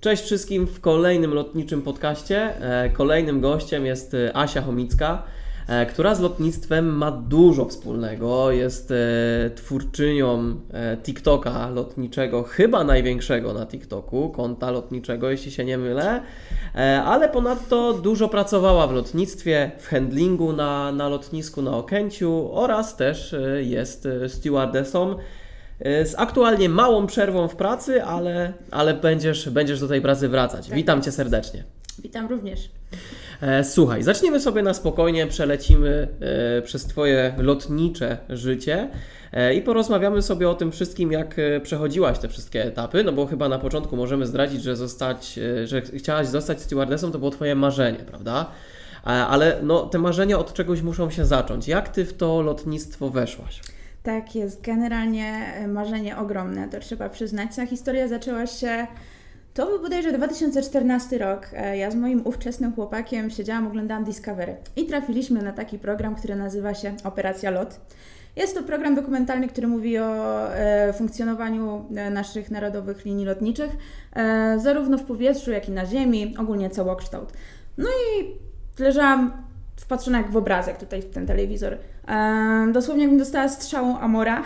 Cześć wszystkim w kolejnym lotniczym podcaście. E, kolejnym gościem jest e, Asia Chomicka, e, która z lotnictwem ma dużo wspólnego. Jest twórczynią TikToka lotniczego, chyba największego na TikToku, konta lotniczego, jeśli się nie mylę, ale ponadto dużo pracowała w lotnictwie, w handlingu na, na lotnisku na Okęciu oraz też jest stewardessą z aktualnie małą przerwą w pracy, ale, ale będziesz, będziesz do tej pracy wracać. Tak Witam Cię serdecznie. Witam również. E, słuchaj, zaczniemy sobie na spokojnie, przelecimy e, przez Twoje lotnicze życie i porozmawiamy sobie o tym wszystkim, jak przechodziłaś te wszystkie etapy, no bo chyba na początku możemy zdradzić, że zostać, że chciałaś zostać stewardessą, to było Twoje marzenie, prawda? Ale no, te marzenia od czegoś muszą się zacząć. Jak Ty w to lotnictwo weszłaś? Tak, jest generalnie e, marzenie ogromne, to trzeba przyznać. Ta historia zaczęła się. To był bodajże 2014 rok. E, ja z moim ówczesnym chłopakiem siedziałam, oglądałam Discovery i trafiliśmy na taki program, który nazywa się Operacja Lot. Jest to program dokumentalny, który mówi o e, funkcjonowaniu e, naszych narodowych linii lotniczych, e, zarówno w powietrzu, jak i na ziemi, ogólnie całokształt. No i leżałam wpatrzona jak w obrazek tutaj w ten telewizor. Dosłownie jakbym dostała strzałą Amora.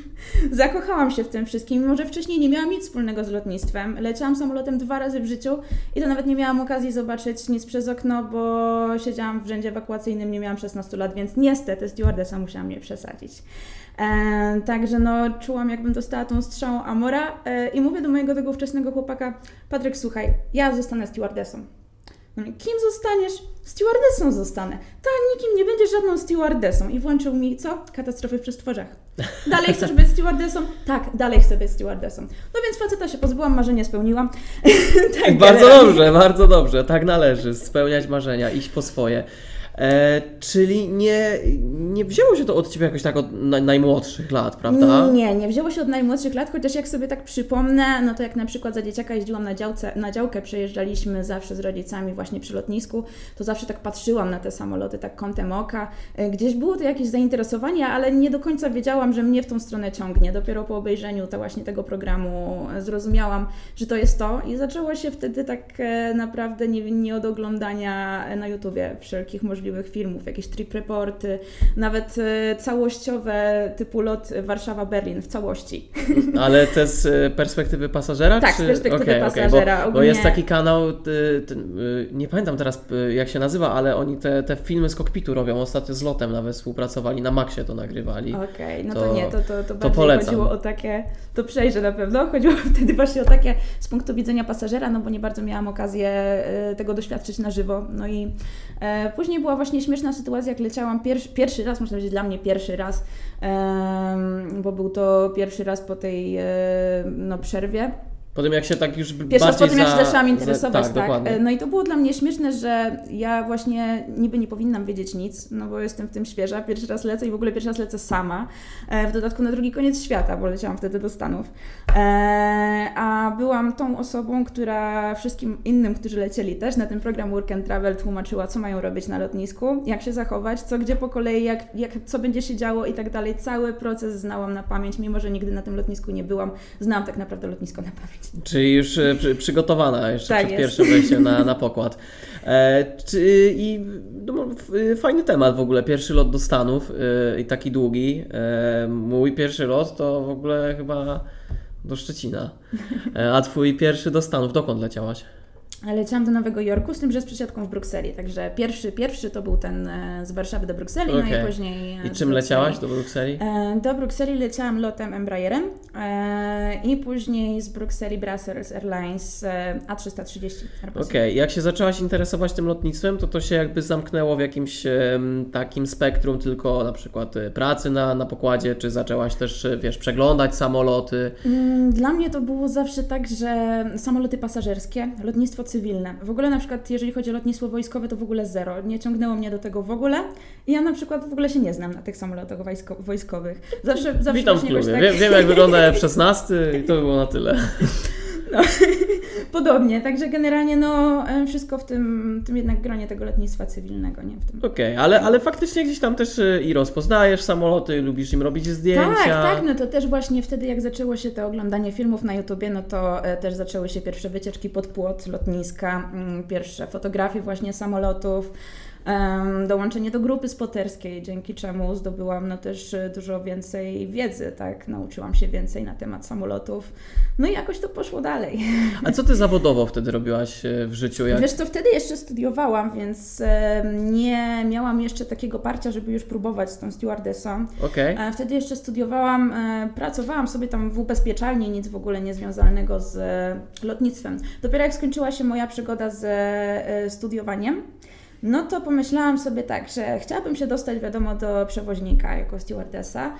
Zakochałam się w tym wszystkim, mimo że wcześniej nie miałam nic wspólnego z lotnictwem. Leciałam samolotem dwa razy w życiu i to nawet nie miałam okazji zobaczyć nic przez okno, bo siedziałam w rzędzie ewakuacyjnym, nie miałam 16 lat, więc niestety stewardessa musiała mnie przesadzić. Także no, czułam, jakbym dostała tą strzałą Amora ehm, i mówię do mojego tego ówczesnego chłopaka, Patryk, słuchaj, ja zostanę stewardessą. Kim zostaniesz? Stewardessą zostanę. Tak, nikim nie będziesz żadną stewardessą. I włączył mi co? Katastrofy w przestworzach. Dalej chcesz być stewardessą? Tak, dalej chcę być stewardessą. No więc faceta się pozbyłam, marzenie spełniłam. tak, bardzo dobrze, bardzo dobrze. Tak należy. Spełniać marzenia, iść po swoje. E, czyli nie, nie wzięło się to od Ciebie jakoś tak od na, najmłodszych lat, prawda? Nie, nie wzięło się od najmłodszych lat, chociaż jak sobie tak przypomnę, no to jak na przykład za dzieciaka jeździłam na, działce, na działkę, przejeżdżaliśmy zawsze z rodzicami właśnie przy lotnisku, to zawsze tak patrzyłam na te samoloty tak kątem oka. E, gdzieś było to jakieś zainteresowanie, ale nie do końca wiedziałam, że mnie w tą stronę ciągnie. Dopiero po obejrzeniu to właśnie tego programu zrozumiałam, że to jest to i zaczęło się wtedy tak e, naprawdę nie, nie od oglądania na YouTubie wszelkich możliwości możliwych filmów, jakieś trip reporty, nawet e, całościowe typu lot Warszawa-Berlin w całości. Ale te z e, perspektywy pasażera? Tak, czy? z perspektywy okay, pasażera. Okay, bo, bo, jest taki kanał, nie pamiętam teraz jak się nazywa, ale oni te, te filmy z kokpitu robią. Ostatnio z lotem nawet współpracowali, na Maxie to nagrywali. Okej, okay, no to, to, nie, to, to, to bardziej polecam. chodziło o takie, to przejrzę na pewno, chodziło wtedy właśnie o takie z punktu widzenia pasażera, no bo nie bardzo miałam okazję e, tego doświadczyć na żywo. No i e, później była właśnie śmieszna sytuacja, jak leciałam pierwszy, pierwszy raz, można powiedzieć dla mnie pierwszy raz, bo był to pierwszy raz po tej no, przerwie po tym jak się tak już Pierwszy raz po tym jak się zaczęłam interesować, za, tak. tak. No i to było dla mnie śmieszne, że ja właśnie niby nie powinnam wiedzieć nic, no bo jestem w tym świeża, pierwszy raz lecę i w ogóle pierwszy raz lecę sama, e, w dodatku na drugi koniec świata, bo leciałam wtedy do Stanów. E, a byłam tą osobą, która wszystkim innym, którzy lecieli też na ten program Work and Travel tłumaczyła, co mają robić na lotnisku, jak się zachować, co gdzie po kolei, jak, jak, co będzie się działo i tak dalej. Cały proces znałam na pamięć, mimo że nigdy na tym lotnisku nie byłam, znałam tak naprawdę lotnisko na pamięć. Czyli już e, przy, przygotowana jeszcze tak przed jest. pierwszym wejściem na, na pokład. E, czy, I no, fajny temat w ogóle, pierwszy lot do Stanów e, i taki długi. E, mój pierwszy lot to w ogóle chyba do Szczecina. E, a twój pierwszy do Stanów, dokąd leciałaś? Leciałam do Nowego Jorku, z tym, że z przesiadką w Brukseli. Także pierwszy, pierwszy to był ten e, z Warszawy do Brukseli, okay. no i później. I czym leciałaś do Brukseli? E, do Brukseli leciałam lotem Embraerem e, i później z Brukseli Brussels Airlines A330. Okej, okay. jak się zaczęłaś interesować tym lotnictwem, to to się jakby zamknęło w jakimś takim spektrum tylko na przykład pracy na, na pokładzie, czy zaczęłaś też, wiesz, przeglądać samoloty? Mm, dla mnie to było zawsze tak, że samoloty pasażerskie, lotnictwo cywilne. W ogóle na przykład jeżeli chodzi o lotnictwo wojskowe, to w ogóle zero. Nie ciągnęło mnie do tego w ogóle. I ja na przykład w ogóle się nie znam na tych samolotach wojsko wojskowych. Zawsze, zawsze Witam w klubie. Tak... Wiem, wiem jak wygląda F-16 i to było na tyle. No, podobnie. Także generalnie no, wszystko w tym, tym jednak gronie tego lotnictwa cywilnego, nie? Okej, okay, ale, ale faktycznie gdzieś tam też e, i rozpoznajesz samoloty, lubisz im robić zdjęcia. Tak, tak, no to też właśnie wtedy jak zaczęło się to oglądanie filmów na YouTubie, no to e, też zaczęły się pierwsze wycieczki pod płot lotniska, mm, pierwsze fotografie właśnie samolotów, dołączenie do grupy spoterskiej, dzięki czemu zdobyłam no też e, dużo więcej wiedzy, tak, nauczyłam się więcej na temat samolotów, no i jakoś to poszło dalej. A co Ty zawodowo wtedy robiłaś e, w życiu? Jak... Wiesz co, wtedy jeszcze studiowałam, więc nie miałam jeszcze takiego parcia, żeby już próbować z tą stewardessą. Okay. E, wtedy jeszcze studiowałam, pracowałam sobie tam w ubezpieczalni, nic w ogóle niezwiązanego z lotnictwem. Dopiero jak skończyła się moja przygoda ze studiowaniem, no to pomyślałam sobie tak, że chciałabym się dostać, wiadomo, do przewoźnika jako stewardessa,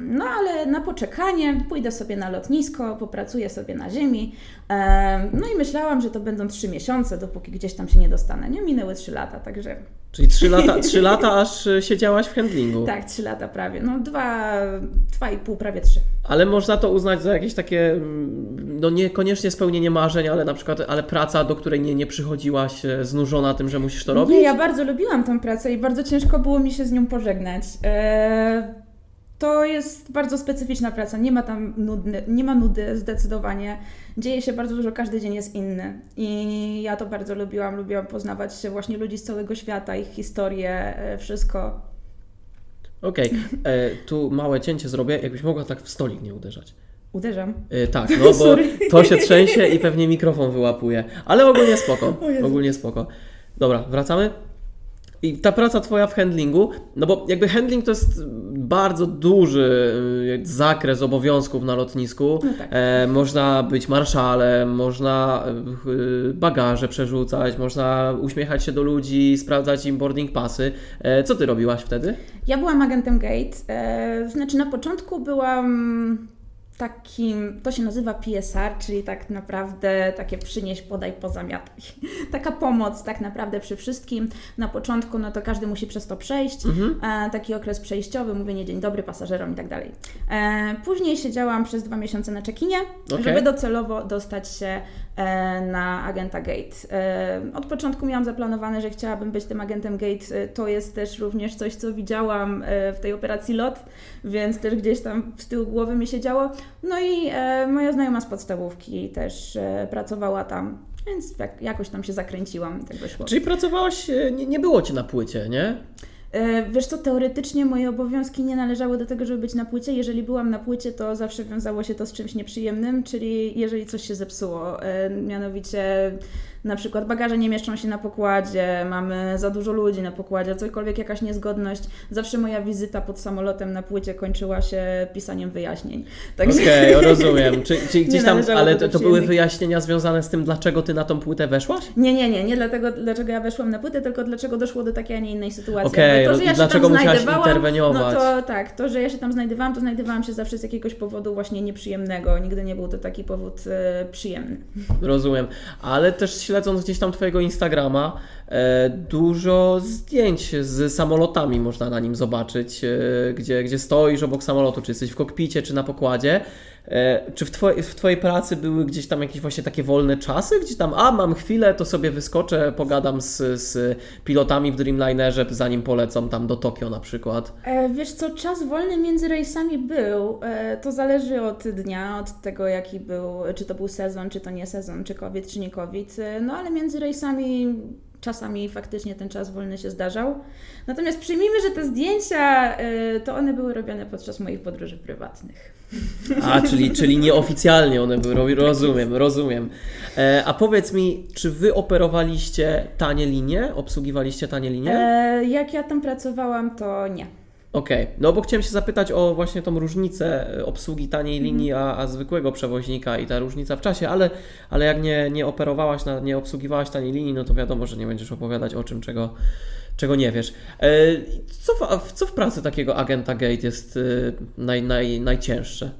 no ale na poczekanie pójdę sobie na lotnisko, popracuję sobie na ziemi, no i myślałam, że to będą trzy miesiące, dopóki gdzieś tam się nie dostanę. Nie minęły trzy lata, także Czyli trzy lata, trzy lata aż e, siedziałaś w handlingu. Tak, trzy lata prawie. No dwa, dwa i pół, prawie trzy. Ale można to uznać za jakieś takie, mm, no niekoniecznie spełnienie marzeń, ale na przykład, ale praca, do której nie, nie przychodziłaś e, znużona tym, że musisz to robić? Nie, ja bardzo lubiłam tę pracę i bardzo ciężko było mi się z nią pożegnać. Eee, to jest bardzo specyficzna praca, nie ma tam nudny, nie ma nudy zdecydowanie. Dzieje się bardzo dużo, każdy dzień jest inny. I ja to bardzo lubiłam, lubiłam poznawać właśnie ludzi z całego świata, ich historię, e, wszystko. Okej, okay. E, tu małe cięcie zrobię, jakbyś mogła tak w stolik nie uderzać. Uderzam. E, tak, no bo to się trzęsie i pewnie mikrofon wyłapuje. Ale ogólnie spoko. Ogólnie spoko. Dobra, wracamy? I ta praca Twoja w handlingu, no bo jakby handling to jest bardzo duży y, zakres obowiązków na lotnisku. No tak. e, można być marszalem, można y, bagaże przerzucać, można uśmiechać się do ludzi, sprawdzać im boarding passy. E, co Ty robiłaś wtedy? Ja byłam agentem Gate. E, znaczy na początku byłam takim, to się nazywa PSR, czyli tak naprawdę takie przynieś, podaj, pozamiataj. Taka pomoc tak naprawdę przy wszystkim. Na początku no to każdy musi przez to przejść, mhm. e, taki okres przejściowy, mówienie dzień dobry pasażerom i tak dalej. E, później siedziałam przez dwa miesiące na czekinie, okay. żeby docelowo dostać się na agenta Gate. E, od początku miałam zaplanowane, że chciałabym być tym agentem Gate. E, to jest też również coś, co widziałam e, w tej operacji LOT, więc też gdzieś tam z tyłu głowy mi się działo. No i e, moja znajoma z podstawówki też e, pracowała tam, więc jak, jakoś tam się zakręciłam, tak. Czyli pracowałaś, e, nie, nie było Cię na płycie, nie? E, wiesz co, teoretycznie moje obowiązki nie należały do tego, żeby być na płycie. Jeżeli byłam na płycie, to zawsze wiązało się to z czymś nieprzyjemnym, czyli jeżeli coś się zepsuło, e, mianowicie na przykład bagaże nie mieszczą się na pokładzie, mamy za dużo ludzi na pokładzie, cokolwiek jakaś niezgodność. Zawsze moja wizyta pod samolotem na płycie kończyła się pisaniem wyjaśnień. Okej, okay, rozumiem. Gdzieś tam, ale to, to były wyjaśnienia związane z tym, dlaczego ty na tą płytę weszłaś? Nie, nie, nie, nie dlatego, dlaczego ja weszłam na płytę, tylko dlaczego doszło do takiej, a nie innej sytuacji. Okay, ja dlaczego musiałaś interweniować? No to tak, to, że ja się tam znajdowałam, to znajdowałam się zawsze z jakiegoś powodu właśnie nieprzyjemnego. Nigdy nie był to taki powód e, przyjemny. Rozumiem, ale też śledząc gdzieś tam Twojego Instagrama, dużo zdjęć z samolotami można na nim zobaczyć, e, gdzie, gdzie stoisz obok samolotu, czy jesteś w kokpicie, czy na pokładzie. E, czy w, twoj, w Twojej pracy były gdzieś tam jakieś właśnie takie wolne czasy? Gdzie tam, a mam chwilę, to sobie wyskoczę, pogadam z, z pilotami w Dreamlinerze, zanim polecą tam do Tokio na przykład? E, wiesz co, czas wolny między rejsami był. E, to zależy od dnia, od tego jaki był, czy to był sezon, czy to nie sezon, czy COVID, czy nie COVID. E, no ale między rejsami czasami faktycznie ten czas wolny się zdarzał. Natomiast przyjmijmy, że te zdjęcia, e, to one były robione podczas moich podróży prywatnych. A, czyli, czyli nieoficjalnie one były, rozumiem, rozumiem. E, a powiedz mi, czy wy operowaliście tanie linie? Obsługiwaliście tanie linie? E, jak ja tam pracowałam, to nie. Okej, okay. no bo chciałem się zapytać o właśnie tą różnicę e, obsługi taniej mhm. linii, a, a, zwykłego przewoźnika i ta różnica w czasie, ale, ale jak nie, nie operowałaś, na, nie obsługiwałaś taniej linii, no to wiadomo, że nie będziesz opowiadać o czym, czego, czego nie wiesz. E, co w, co w pracy takiego agenta Gate jest e, naj, naj, najcięższe?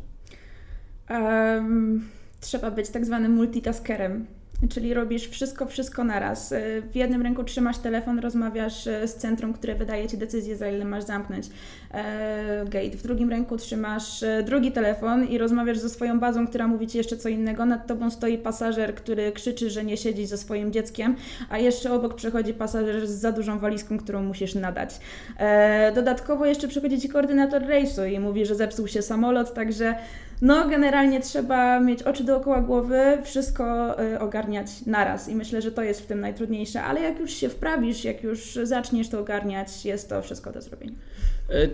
Um, trzeba być tak zwanym multitaskerem. Czyli robisz wszystko, wszystko naraz. Y, w jednym ręku trzymasz telefon, rozmawiasz y, z centrum, które wydaje Ci decyzję, za ile masz zamknąć e, gate. W drugim ręku trzymasz drugi telefon i rozmawiasz ze swoją bazą, która mówi Ci jeszcze co innego. Nad Tobą stoi pasażer, który krzyczy, że nie siedzi ze swoim dzieckiem, a jeszcze obok przechodzi pasażer z za dużą walizką, którą musisz nadać. E, dodatkowo jeszcze przychodzi Ci koordynator rejsu i mówi, że zepsuł się samolot, także no, generalnie trzeba mieć oczy dookoła głowy, wszystko y, ogarniać naraz i myślę, że to jest w tym najtrudniejsze, ale jak już się wprawisz, jak już zaczniesz to ogarniać, jest to wszystko do zrobienia. Y,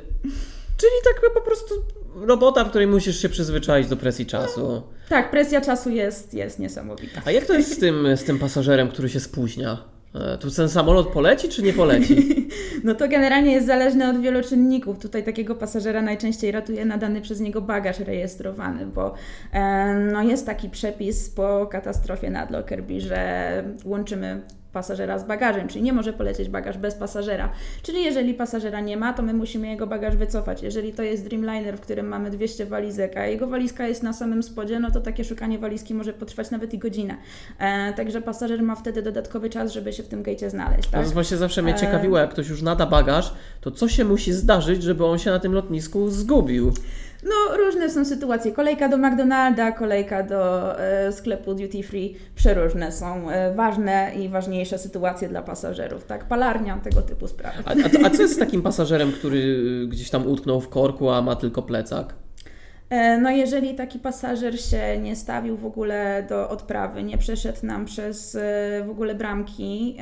czyli tak po prostu robota, w której musisz się przyzwyczaić do presji czasu. No, tak, presja czasu jest, jest niesamowita. A jak to jest z tym, z tym pasażerem, który się spóźnia? E, tu ten samolot poleci czy nie poleci? No to generalnie jest zależne od wielu czynników. Tutaj takiego pasażera najczęściej ratuje nadany przez niego bagaż rejestrowany, bo e, no jest taki przepis po katastrofie nad Lockerbie, że łączymy pasażera z bagażem, czyli nie może polecieć bagaż bez pasażera. Czyli jeżeli pasażera nie ma, to my musimy jego bagaż wycofać. Jeżeli to jest Dreamliner, w którym mamy 200 walizek, a jego walizka jest na samym spodzie, no to takie szukanie walizki może potrwać nawet i godzinę. E, także pasażer ma wtedy dodatkowy czas, żeby się w tym gejcie znaleźć. Tak? To właśnie zawsze mnie e, ciekawiło, jak ktoś już nada bagaż, to co się musi zdarzyć, żeby on się na tym lotnisku zgubił? No, różne są sytuacje. Kolejka do McDonalda, kolejka do e, sklepu duty free, przeróżne są e, ważne i ważniejsze sytuacje dla pasażerów, tak? Palarnia, tego typu sprawy. A, a, a co jest z takim pasażerem, który gdzieś tam utknął w korku, a ma tylko plecak? E, no jeżeli taki pasażer się nie stawił w ogóle do odprawy, nie przeszedł nam przez e, w ogóle bramki,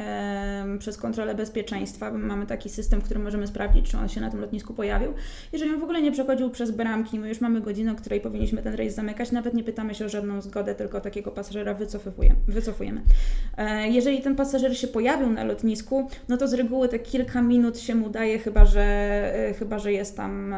przez kontrolę bezpieczeństwa, bo mamy taki system, w którym możemy sprawdzić, czy on się na tym lotnisku pojawił. Jeżeli on w ogóle nie przechodził przez bramki, my już mamy godzinę, o której powinniśmy ten rejs zamykać, nawet nie pytamy się o żadną zgodę, tylko takiego pasażera wycofujemy. wycofujemy. E, jeżeli ten pasażer się pojawił na lotnisku, no to z reguły te kilka minut się mu daje, chyba że, chyba, że jest tam...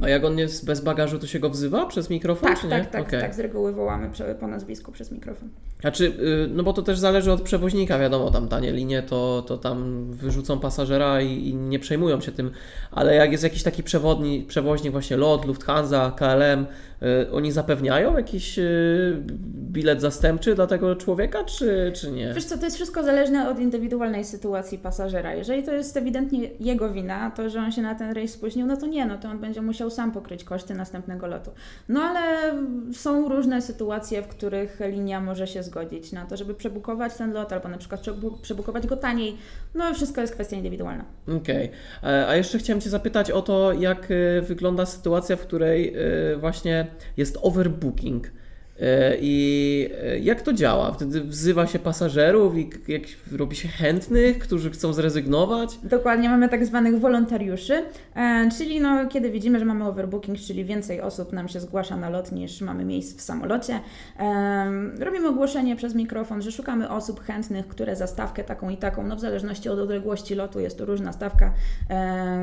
A jak on jest bez bagażu, to się go wzywa przez mikrofon, tak, czy nie? Tak, tak, okay. tak, z reguły wołamy po nazwisku przez mikrofon. A czy, y, no bo to też zależy od przewoźnika, wiadomo, tam tanie linie to, to tam wyrzucą pasażera i, i nie przejmują się tym, ale jak jest jakiś taki przewodni, przewoźnik, właśnie LOT, Lufthansa, KLM, oni zapewniają jakiś y, bilet zastępczy dla tego człowieka, czy, czy nie? Wiesz co, to jest wszystko zależne od indywidualnej sytuacji pasażera. Jeżeli to jest ewidentnie jego wina, to że on się na ten rejs spóźnił, no to nie, no to on będzie musiał sam pokryć koszty następnego lotu. No ale są różne sytuacje, w których linia może się zgodzić na to, żeby przebukować ten lot, albo na przykład przebukować go taniej. No wszystko jest kwestia indywidualna. Okej. Okay. E, a jeszcze chciałem Cię zapytać o to, jak e, wygląda sytuacja, w której e, właśnie jest overbooking. E, I e, jak to działa? Wtedy wzywa się pasażerów i jak robi się chętnych, którzy chcą zrezygnować? Dokładnie, mamy tak zwanych wolontariuszy, e, czyli no, kiedy widzimy, że mamy overbooking, czyli więcej osób nam się zgłasza na lot niż mamy miejsc w samolocie, robimy ogłoszenie przez mikrofon, że szukamy osób chętnych, które za stawkę taką i taką, no w zależności od odległości lotu, jest to różna stawka,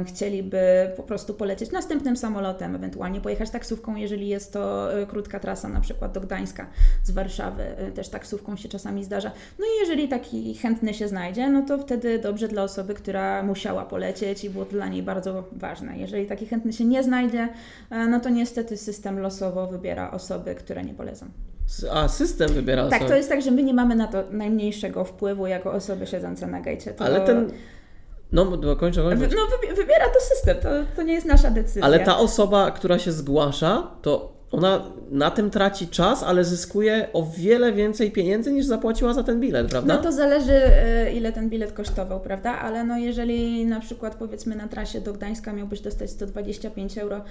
chcieliby po prostu polecieć następnym samolotem, ewentualnie pojechać taksówką, jeżeli jest to krótka trasa, na przykład do Gdańska z Warszawy, y, też taksówką się czasami zdarza. No i jeżeli taki chętny się znajdzie, no to wtedy dobrze dla osoby, która musiała polecieć i było to dla niej bardzo ważne. Jeżeli taki chętny się nie znajdzie, y, no to niestety system losowo wybiera osoby, które nie polecą. A, system wybiera tak, osoby. Tak, to jest tak, że my nie mamy na to najmniejszego wpływu jako osoby siedzące na gejcie. To... Ale ten... No, kończę, kończę. No, wybiera to system, to, to nie jest nasza decyzja. Ale ta osoba, która się zgłasza, to ona na tym traci czas, ale zyskuje o wiele więcej pieniędzy niż zapłaciła za ten bilet, prawda? No to zależy, e, ile ten bilet kosztował, prawda? Ale no jeżeli na przykład powiedzmy na trasie do Gdańska miałbyś dostać 125 euro,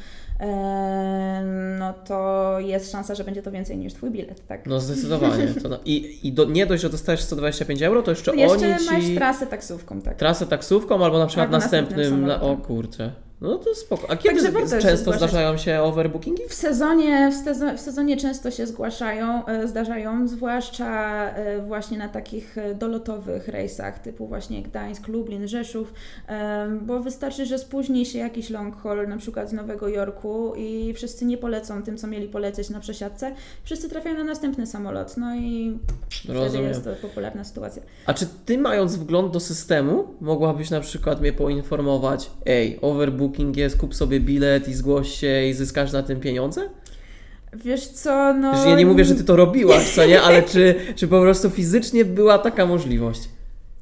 e, no to jest szansa, że będzie to więcej niż Twój bilet, tak? No zdecydowanie. No, I i do, nie dość, że dostajesz 125 euro, to jeszcze, jeszcze oni ci... masz trasę taksówką, tak. Trasę taksówką albo na przykład albo następnym, następnym na... o kurczę. No to spoko. A kiedy często zdarzają się overbookingi? W sezonie, w, sezonie, w sezonie często się zgłaszają, e, zdarzają, zwłaszcza e, właśnie na takich e, dolotowych rejsach typu właśnie Gdańsk, Lublin, Rzeszów, bo wystarczy, że spóźni się jakiś long haul, na przykład z Nowego Jorku i wszyscy nie polecą tym, co mieli polecieć na przesiadce, wszyscy trafiają na następny samolot, no i Rozumiem. wtedy jest to popularna sytuacja. A czy Ty mając wgląd do systemu, mogłabyś na przykład mnie poinformować, ej, overbooking booking jest, kup sobie bilet i zgłoś się i zyskasz na tym pieniądze? Wiesz co, no... Wiesz, ja nie mówię, że ty to robiłaś, co nie, ale czy, czy po prostu fizycznie była taka możliwość?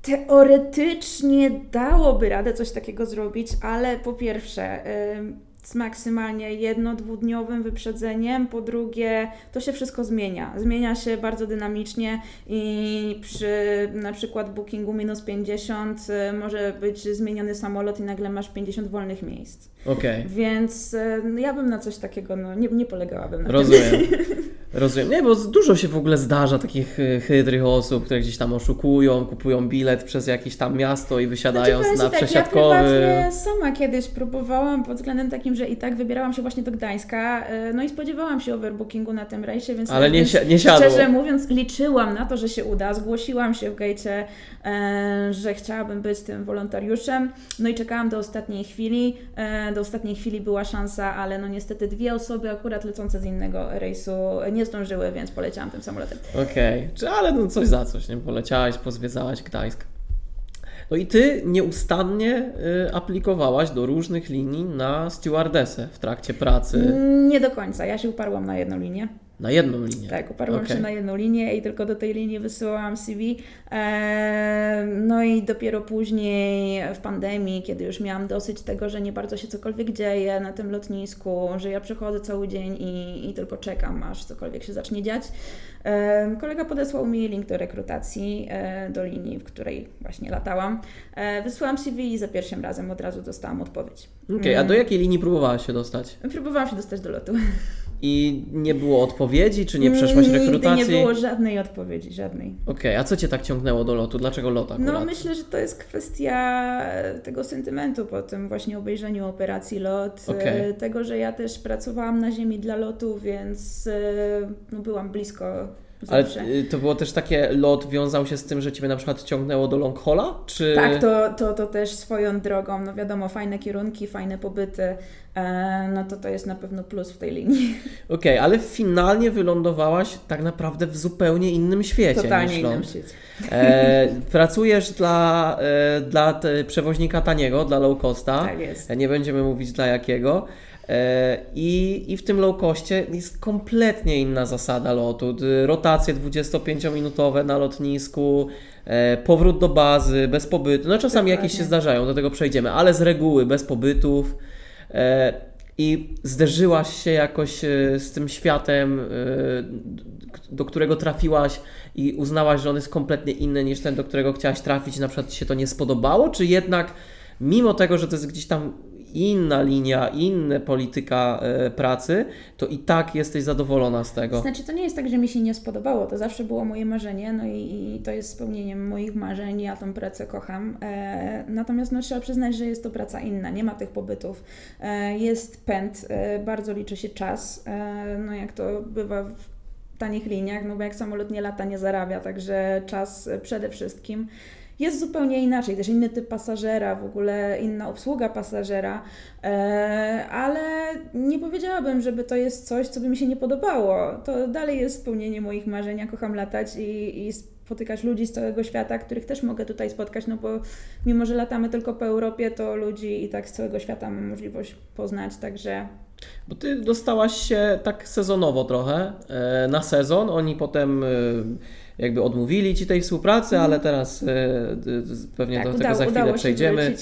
Teoretycznie dałoby radę coś takiego zrobić, ale po pierwsze... Yy z maksymalnie jedno-dwudniowym wyprzedzeniem. Po drugie, to się wszystko zmienia. Zmienia się bardzo dynamicznie i przy na przykład bookingu minus 50 y, może być zmieniony samolot i nagle masz 50 wolnych miejsc. Okej. Okay. Więc y, no, ja bym na coś takiego, no, nie, nie polegałabym na Rozumiem. tym. Rozumiem. Nie, bo dużo się w ogóle zdarza takich y, chytrych osób, które gdzieś tam oszukują, kupują bilet przez jakieś tam miasto i wysiadają znaczy, na tak, przesiadkowy. Ja sama kiedyś próbowałam pod względem takim, że i tak wybierałam się właśnie do Gdańska, y, no i spodziewałam się overbookingu na tym rejsie, więc Ale nie, nie siadło. szczerze mówiąc liczyłam na to, że się uda. Zgłosiłam się w gejcie, że chciałabym być tym wolontariuszem, no i czekałam do ostatniej chwili. Do ostatniej chwili była szansa, ale no niestety dwie osoby akurat lecące z innego rejsu nie nie zdążyły, więc poleciałam tym samolotem. Okej, okay. ale no coś za coś, nie? Poleciałaś, pozwiedzałaś Gdańsk. No i ty nieustannie y, aplikowałaś do różnych linii na stewardessę w trakcie pracy. Nie do końca. Ja się uparłam na jedną linię. Na jedną linię. Tak, uparłam okay. się na jedną linię i tylko do tej linii wysyłałam CV. E, no i dopiero później w pandemii, kiedy już miałam dosyć tego, że nie bardzo się cokolwiek dzieje na tym lotnisku, że ja przychodzę cały dzień i, i tylko czekam, aż cokolwiek się zacznie dziać. E, kolega podesłał mi link do rekrutacji e, do linii, w której właśnie latałam. Wysłałam CV i za pierwszym razem od razu dostałam odpowiedź. Okej, okay, a do jakiej linii próbowałaś się dostać? Próbowałam się dostać do lotu. I nie było odpowiedzi, czy nie przeszłaś rekrutacji? Nigdy nie było żadnej odpowiedzi, żadnej. Okej, okay, a co Cię tak ciągnęło do lotu? Dlaczego lot no, akurat? No myślę, że to jest kwestia tego sentymentu po tym właśnie obejrzeniu operacji LOT. Okay. Tego, że ja też pracowałam na ziemi dla lotu, więc no, byłam blisko Zawsze. Ale y, to było też takie, lot wiązał się z tym, że Ciebie na przykład ciągnęło do long hola? Czy... Tak, to, to, to też swoją drogą, no wiadomo, fajne kierunki, fajne pobyty, e, no to to jest na pewno plus w tej linii. Okej, okay, ale finalnie wylądowałaś tak naprawdę w zupełnie innym świecie Totalnie niż innym świecie. E, pracujesz dla, e, dla przewoźnika taniego, dla low costa. Tak jest. Nie będziemy mówić dla jakiego. E, I, I w tym low costie jest kompletnie inna zasada lotu. Rotacje 25-minutowe na lotnisku, e, powrót do bazy, bez pobytu. No czasami Dokładnie. jakieś się zdarzają, do tego przejdziemy, ale z reguły bez pobytów. E, I zderzyłaś się jakoś z tym światem, do którego trafiłaś i uznałaś, że on jest kompletnie inny niż ten, do którego chciałaś trafić, na przykład Ci się to nie spodobało, czy jednak mimo tego, że to jest gdzieś tam inna linia, inna polityka e, pracy, to i tak jesteś zadowolona z tego. Znaczy, to nie jest tak, że mi się nie spodobało, to zawsze było moje marzenie, no i, i to jest spełnieniem moich marzeń, ja tą pracę kocham. E, natomiast no, trzeba przyznać, że jest to praca inna, nie ma tych pobytów. E, jest pęd, e, bardzo liczy się czas, e, no jak to bywa w tanich liniach, no bo jak samolot nie lata, nie zarabia, także czas przede wszystkim jest zupełnie inaczej, też inny typ pasażera, w ogóle inna obsługa pasażera, e, ale nie powiedziałabym, żeby to jest coś, co by mi się nie podobało. To dalej jest spełnienie moich marzeń. Ja kocham latać i, i spotykać ludzi z całego świata, których też mogę tutaj spotkać, no bo mimo, że latamy tylko po Europie, to ludzi i tak z całego świata mam możliwość poznać, także bo ty dostałaś się tak sezonowo trochę e, na sezon. Oni potem e, jakby odmówili ci tej współpracy, ale teraz e, pewnie tak, do tego za chwilę przejdziemy.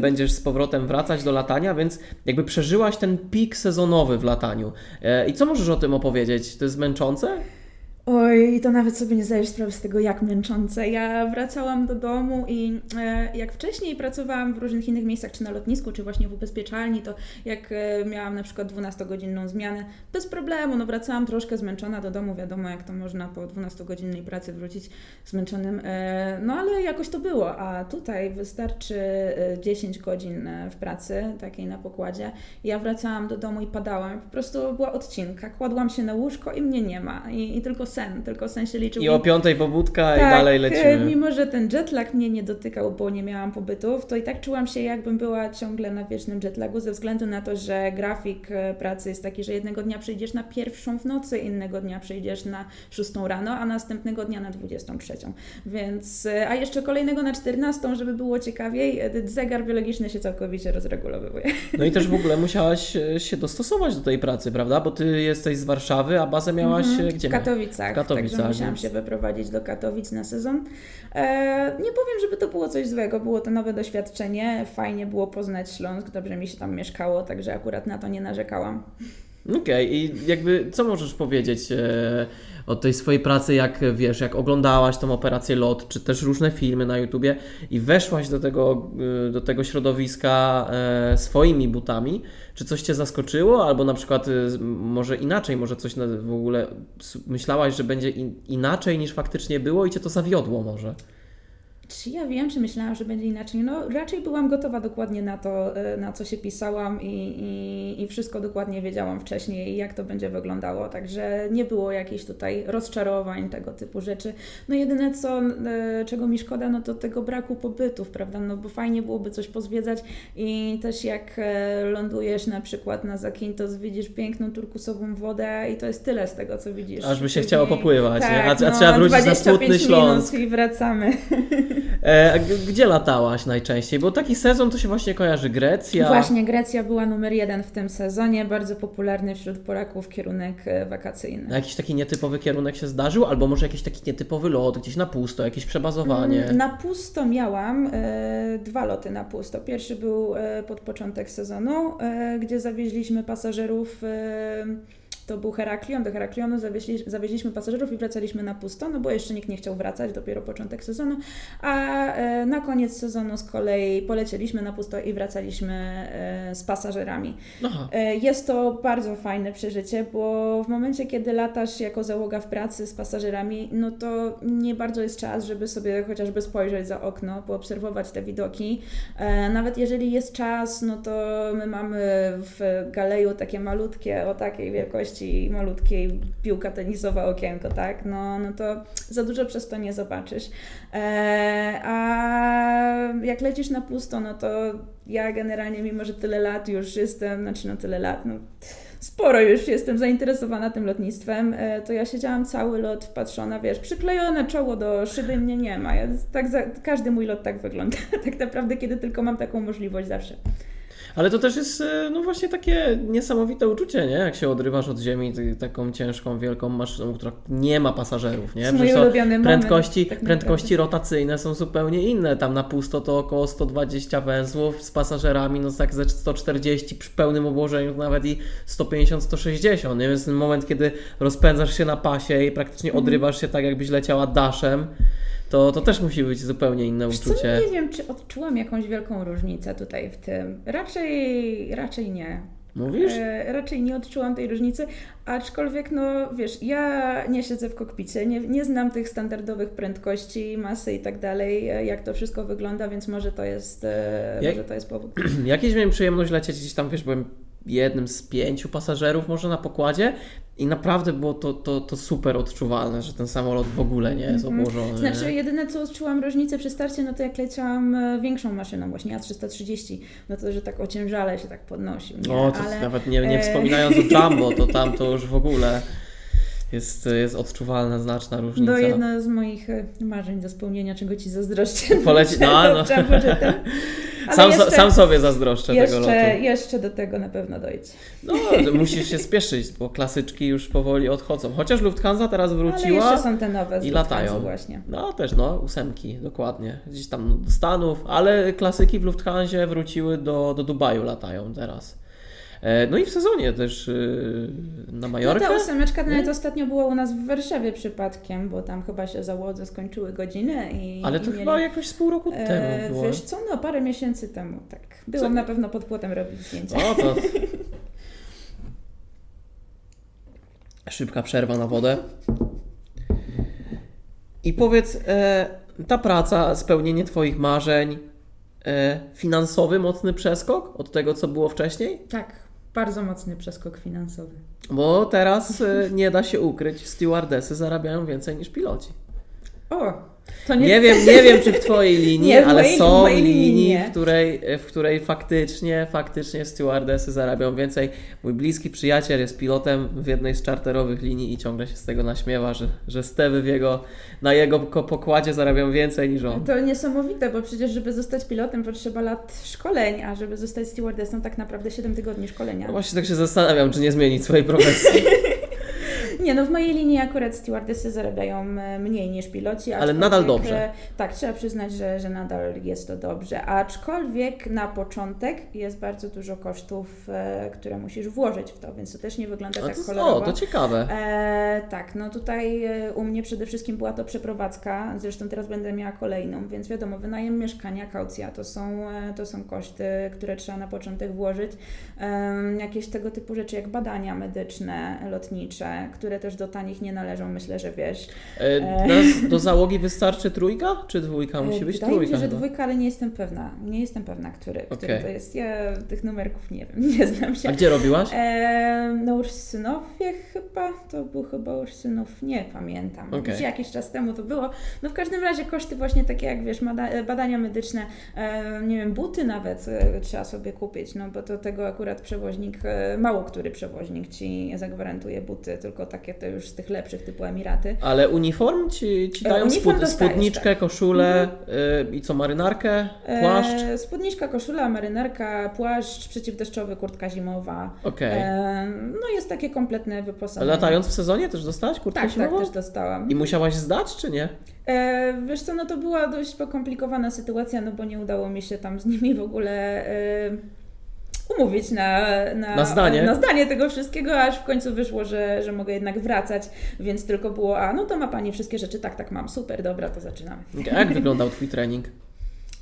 Będziesz z powrotem wracać do latania, więc jakby przeżyłaś ten pik sezonowy w lataniu. I co możesz o tym opowiedzieć? To jest męczące? Oj, to nawet sobie nie zdajesz sprawy z tego, jak męczące. Ja wracałam do domu i e, jak wcześniej pracowałam w różnych innych miejscach, czy na lotnisku, czy właśnie w ubezpieczalni, to jak e, miałam na przykład 12-godzinną zmianę, bez problemu, no wracałam troszkę zmęczona do domu, wiadomo jak to można po 12-godzinnej pracy wrócić zmęczonym, e, no ale jakoś to było, a tutaj wystarczy 10 e, godzin e, w pracy, takiej na pokładzie. Ja wracałam do domu i padałam, po prostu była odcinka, kładłam się na łóżko i mnie nie ma. I, i tylko sen, tylko sen się liczył. I o piątej pobudka tak, i dalej lecimy. mimo że ten jetlag mnie nie dotykał, bo nie miałam pobytów, to i tak czułam się jakbym była ciągle na wiecznym jetlagu ze względu na to, że grafik e, pracy jest taki, że jednego dnia przyjdziesz na pierwszą w nocy, innego dnia przyjdziesz na szóstą rano, a następnego dnia na 23. Więc, e, a jeszcze kolejnego na 14, żeby było ciekawiej, e, zegar biologiczny się całkowicie rozregulowuje. No i też w ogóle musiałaś e, się dostosować do tej pracy, prawda? Bo ty jesteś z Warszawy, a bazę miałaś Mhm, gdzie? W Katowicach. W Katowicach, Także musiałam się wyprowadzić do Katowic na sezon. E, nie powiem, żeby to było coś złego. Było to nowe doświadczenie. Fajnie było poznać Śląsk. Dobrze mi się tam mieszkało, także akurat na to nie narzekałam. Okej, i jakby co możesz powiedzieć e, o tej swojej pracy, jak wiesz, jak oglądałaś tą operację LOT, czy też różne filmy na YouTubie i weszłaś do tego, e, do tego środowiska e, swoimi butami, czy coś Cię zaskoczyło, albo na przykład z- może inaczej, może coś w ogóle myślałaś, że będzie in, inaczej niż faktycznie było i Cię to zawiodło może? Czy ja wiem, czy myślałam, że będzie inaczej? No, raczej byłam gotowa dokładnie na to, e, na co się pisałam i, i, i wszystko dokładnie wiedziałam wcześniej, jak to będzie wyglądało. Także nie było jakichś tutaj rozczarowań, tego typu rzeczy. No, jedyne co, e, czego mi szkoda, no to tego braku pobytów, prawda? No, bo fajnie byłoby coś pozwiedzać i też jak e, lądujesz na przykład na Zakintos, widzisz piękną turkusową wodę i to jest tyle z tego, co widzisz. Aż by się Później- chciało popływać, tak, A- a no, trzeba wrócić na 25 smutny Śląsk. i wracamy. E, gdzie latałaś najczęściej? Bo taki sezon to się właśnie kojarzy Grecja. Właśnie, Grecja była numer jeden w tym sezonie, bardzo popularny wśród Polaków kierunek e, wakacyjny. A Jakiś taki nietypowy kierunek się zdarzył? Albo może jakiś taki nietypowy lot, gdzieś na pusto, jakieś przebazowanie? Mm, Na pusto miałam e, dwa loty na pusto. Pierwszy był e, pod początek sezonu, e, gdzie zawieźliśmy pasażerów. To był Heraklion, do Heraklionu zawieźli, zawieźliśmy pasażerów i wracaliśmy na pusto, no bo jeszcze nikt nie chciał wracać, dopiero początek sezonu. A e, na koniec sezonu z kolei polecieliśmy na pusto i wracaliśmy e, z pasażerami. Aha. E, Jest to bardzo fajne przeżycie, bo w momencie, kiedy latasz jako załoga w pracy z pasażerami, no to nie bardzo jest czas, żeby sobie chociażby spojrzeć za okno, poobserwować te widoki. Nawet jeżeli jest czas, no to my mamy w galeju takie malutkie, o takiej wielkości, malutkiej piłka tenisowa okienko, tak? No, no to za dużo przez to nie zobaczysz. E, A jak lecisz na pusto, no to ja generalnie, mimo że tyle lat już jestem, znaczy no tyle lat, no sporo już jestem zainteresowana tym lotnictwem, e, to ja siedziałam cały lot wpatrzona, wiesz, przyklejone czoło do szyby mnie nie ma. Ja, tak za, każdy mój lot tak wygląda, tak naprawdę, kiedy tylko mam taką możliwość zawsze. Ale to też jest e, no właśnie takie niesamowite uczucie, nie? Jak się odrywasz od ziemi taką ciężką, wielką maszyną, która nie ma pasażerów, nie? To Przecież prędkości, moment. tak prędkości rotacyjne są zupełnie inne. Tam na pusto to około 120 węzłów z pasażerami, no tak ze 140 przy pełnym obłożeniu nawet i 150-160, nie? Więc ten moment, kiedy rozpędzasz się na pasie i praktycznie Mhm. odrywasz się tak, jakbyś leciała daszem, to, to też musi być zupełnie inne Wiesz co, uczucie. nie wiem, czy odczułam jakąś wielką różnicę tutaj w tym. Raczej, raczej nie. Mówisz? E, raczej nie odczułam tej różnicy, aczkolwiek, no wiesz, ja nie siedzę w kokpicie, nie, nie znam tych standardowych prędkości, masy i tak dalej, e, jak to wszystko wygląda, więc może to jest, e, Jak- może to jest powód. Jakieś miałem przyjemność lecieć gdzieś tam, wiesz, byłem jednym z pięciu pasażerów może na pokładzie i naprawdę było to, to, to super odczuwalne, że ten samolot w ogóle nie jest Mhm. obłożony. Znaczy, jedyne co odczułam różnicę przy starcie, no to jak leciałam e, większą maszyną, właśnie A330, no to, że tak ociężale się tak podnosił, nie? O, to Ale... nawet nie, nie e, wspominając o Jumbo, to tam to już w ogóle jest, jest odczuwalna, znaczna różnica. To jedno z moich e, marzeń do spełnienia, czego Ci zazdroszczę. Poleci- no, no. Ale sam, jeszcze- sam sobie zazdroszczę tego Jeszcze, lotu. jeszcze do tego na pewno dojdzie. No, musisz się spieszyć, bo klasyczki już powoli odchodzą. Chociaż Lufthansa teraz Ale wróciła. jeszcze są te nowe z i latają. właśnie. No też, no, ósemki, dokładnie. Gdzieś tam do Stanów, ale klasyki w Lufthansie wróciły do, do Dubaju, latają teraz. E, No i w sezonie też y, na No Majorkę. ta ósemeczka nawet Nie? ostatnio była u nas w Warszawie przypadkiem, bo tam chyba się załodze skończyły godziny i Ale i to mieli- chyba jakoś z pół roku E, temu było. Wiesz co, no parę miesięcy temu, tak. Byłam Co? na pewno pod płotem robić zdjęcia. O, to... Szybka przerwa na wodę. I powiedz, e, ta praca, spełnienie Twoich marzeń, e, finansowy mocny przeskok od tego, co było wcześniej? Tak, bardzo mocny przeskok finansowy. Bo teraz y, nie da się ukryć, stewardesy zarabiają więcej niż piloci. O, to nie... nie wiem, nie wiem czy w Twojej linii, nie, ale mojej, są linii, w której, w której faktycznie, faktycznie stewardesy zarabiają więcej. Mój bliski przyjaciel jest pilotem w jednej z czarterowych linii i ciągle się z tego naśmiewa, że, że stewy w jego, na jego pokładzie zarabiają więcej niż on. To niesamowite, bo przecież żeby zostać pilotem potrzeba lat szkoleń, a żeby zostać stewardessą tak naprawdę 7 tygodni szkolenia. No właśnie tak się zastanawiam, czy nie zmienić swojej profesji. Nie, no w mojej linii akurat stewardessy zarabiają e, mniej niż piloci. Ale nadal dobrze. E, tak, trzeba przyznać, że, że nadal jest to dobrze. Aczkolwiek na początek jest bardzo dużo kosztów, e, które musisz włożyć w to, więc to też nie wygląda tak kolorowo. O, to ciekawe. E, tak, no tutaj u mnie przede wszystkim była to przeprowadzka, zresztą teraz będę miała kolejną, więc wiadomo, wynajem mieszkania, kaucja, to są, to są koszty, które trzeba na początek włożyć. E, jakieś tego typu rzeczy jak badania medyczne, lotnicze, które które też do tanich nie należą, myślę, że wiesz. E, do załogi wystarczy trójka, czy dwójka? Musi być Wydaje trójka. Mi się, że dwójka, ale nie jestem pewna. Nie jestem pewna, który, okay. który to jest. Ja tych numerków nie wiem, nie znam się. A gdzie robiłaś? E, na Ursynowie chyba, to był chyba Ursynów, nie pamiętam. Okay. Już jakiś czas temu to było. No w każdym razie koszty właśnie takie jak wiesz, badania medyczne, e, nie wiem, buty nawet e, trzeba sobie kupić, no bo to tego akurat przewoźnik, e, mało który przewoźnik Ci zagwarantuje buty, tylko tak takie to już z tych lepszych typu Emiraty. Ale uniform ci, ci dają uniform spód, spódniczkę, tak. koszulę mhm. y, i co, marynarkę, płaszcz? E, spódniczka, koszula, marynarka, płaszcz przeciwdeszczowy, kurtka zimowa. Okay. E, no jest takie kompletne wyposażenie. Latając w sezonie też dostałaś kurtkę tak, zimową? Tak, też dostałam. I musiałaś zdać, czy nie? E, wiesz co, no to była dość pokomplikowana sytuacja, no bo nie udało mi się tam z nimi w ogóle... E, umówić na, na, na, zdanie. na zdanie tego wszystkiego, aż w końcu wyszło, że, że mogę jednak wracać, więc tylko było, a no to ma Pani wszystkie rzeczy, tak, tak mam, super, dobra, to zaczynamy. A jak wyglądał Twój trening?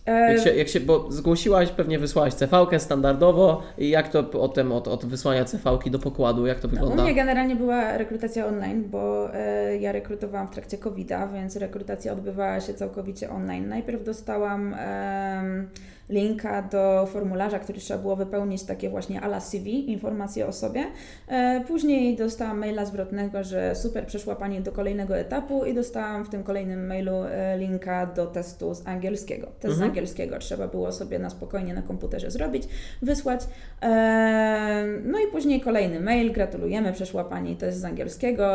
Jak się, jak się, bo zgłosiłaś, pewnie wysłałaś CV-kę standardowo i jak to potem od, od wysłania CV-ki do pokładu, jak to wygląda? No, u mnie generalnie była rekrutacja online, bo e, ja rekrutowałam w trakcie COVID-a, więc rekrutacja odbywała się całkowicie online. Najpierw dostałam... E, linka do formularza, który trzeba było wypełnić, takie właśnie ala CV, informacje o sobie. E, później dostałam maila zwrotnego, że super, przeszła Pani do kolejnego etapu i dostałam w tym kolejnym mailu e, linka do testu z angielskiego. Test mhm. z angielskiego trzeba było sobie na spokojnie na komputerze zrobić, wysłać. E, no i później kolejny mail, gratulujemy, przeszła Pani test z angielskiego.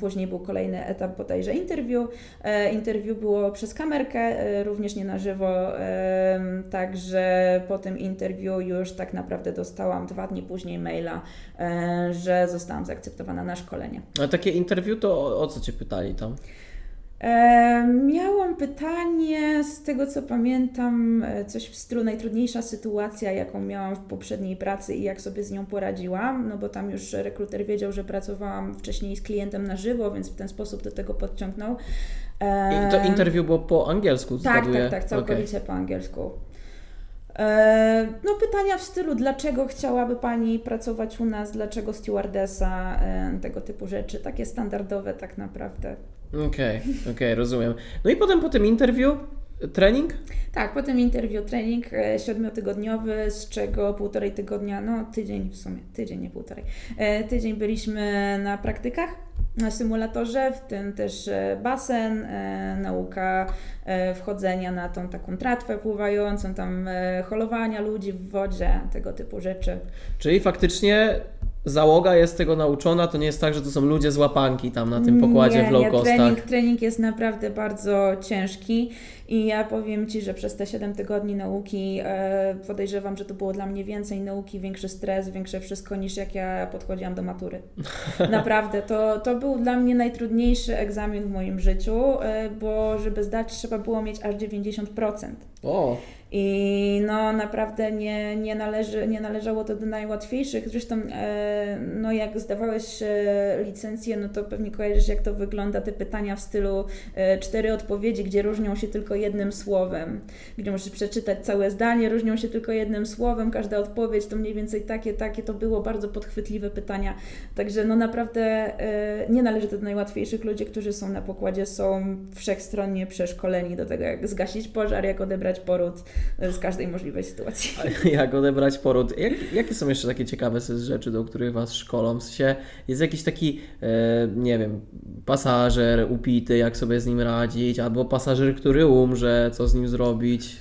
Później był kolejny etap bodajże interview. Interview było przez kamerkę, również nie na żywo Także po tym interwiu już tak naprawdę dostałam dwa dni później maila, e, że zostałam zaakceptowana na szkolenie. A takie interwiu to o, o co Cię pytali tam? E, miałam pytanie, z tego co pamiętam, e, coś w stylu najtrudniejsza sytuacja, jaką miałam w poprzedniej pracy i jak sobie z nią poradziłam, no bo tam już rekruter wiedział, że pracowałam wcześniej z klientem na żywo, więc w ten sposób do tego podciągnął. I to interwiu było po angielsku, Tak, zgaduję. tak, tak, całkowicie okay. po angielsku. E, no pytania w stylu, dlaczego chciałaby Pani pracować u nas, dlaczego stewardesa, e, tego typu rzeczy, takie standardowe tak naprawdę. Okej, okay, okej, okay, rozumiem. No i potem po tym interwiu trening? Tak, po tym interwiu trening e, siedmiotygodniowy, z czego półtorej tygodnia, no tydzień w sumie, tydzień, nie półtorej, tydzień byliśmy na praktykach na symulatorze, w tym też e, basen, e, nauka e, wchodzenia na tą taką tratwę pływającą, tam holowania ludzi w wodzie, tego typu rzeczy. Czyli faktycznie załoga jest tego nauczona, to nie jest tak, że to są ludzie z łapanki tam na tym pokładzie nie, w low nie, trening, trening jest naprawdę bardzo ciężki i ja powiem Ci, że przez te 7 tygodni nauki e, podejrzewam, że to było dla mnie więcej nauki, większy stres, większe wszystko niż jak ja podchodziłam do matury. Naprawdę, to, to był dla mnie najtrudniejszy egzamin w moim życiu, e, bo żeby zdać trzeba było mieć aż 90%. O. I no naprawdę nie, nie, należy, nie należało to do najłatwiejszych. Zresztą e, no jak zdawałeś e, licencję, no to pewnie kojarzysz jak to wygląda, te pytania w stylu e, cztery odpowiedzi, gdzie różnią się tylko jednym słowem, gdzie musisz przeczytać całe zdanie, różnią się tylko jednym słowem, każda odpowiedź to mniej więcej takie, takie, to było bardzo podchwytliwe pytania. Także no naprawdę nie należy to do najłatwiejszych. Ludzie, którzy są na pokładzie są wszechstronnie przeszkoleni do tego, jak zgasić pożar, jak odebrać poród, z każdej możliwej sytuacji. A jak odebrać poród? Jak, jakie są jeszcze takie ciekawe rzeczy, do których Was szkolą? W sensie jest jakiś taki, e, nie wiem, pasażer upity, jak sobie z nim radzić, albo pasażer, który umrze, co z nim zrobić,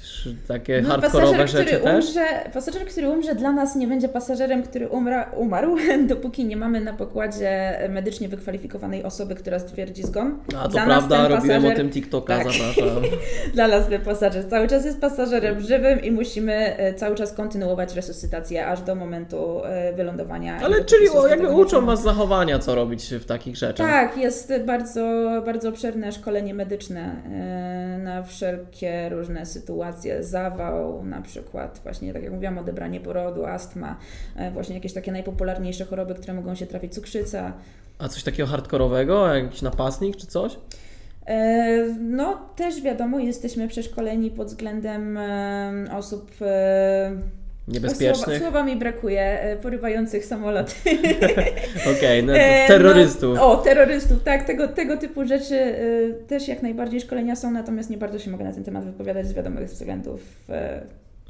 takie no, hardkorowe pasażer, rzeczy który też? Umrze, pasażer, który umrze dla nas nie będzie pasażerem, który umra, umarł, dopóki nie mamy na pokładzie medycznie wykwalifikowanej osoby, która stwierdzi zgon. A to dla prawda, robiłem pasażer... o tym TikToka, tak. zapraszam. dla nas ten pasażer cały czas jest pasażerem żywym i musimy e, cały czas kontynuować resuscytację aż do momentu e, wylądowania. Ale czyli o, jakby uczą Was zachowania, co robić w takich rzeczach. Tak, jest bardzo, bardzo obszerne szkolenie medyczne e, na wszelkie różne sytuacje, zawał na przykład, właśnie tak jak mówiłam, odebranie porodu, astma, właśnie jakieś takie najpopularniejsze choroby, które mogą się trafić, cukrzyca. A coś takiego hardkorowego, jakiś napastnik czy coś? E, no, też wiadomo, jesteśmy przeszkoleni pod względem osób e, niebezpiecznych. Słowa, słowa mi brakuje, e, porywających samoloty. Okej, okay, no, terrorystów. No, o, terrorystów, tak, tego, tego typu rzeczy też jak najbardziej szkolenia są, natomiast nie bardzo się mogę na ten temat wypowiadać z wiadomych względów.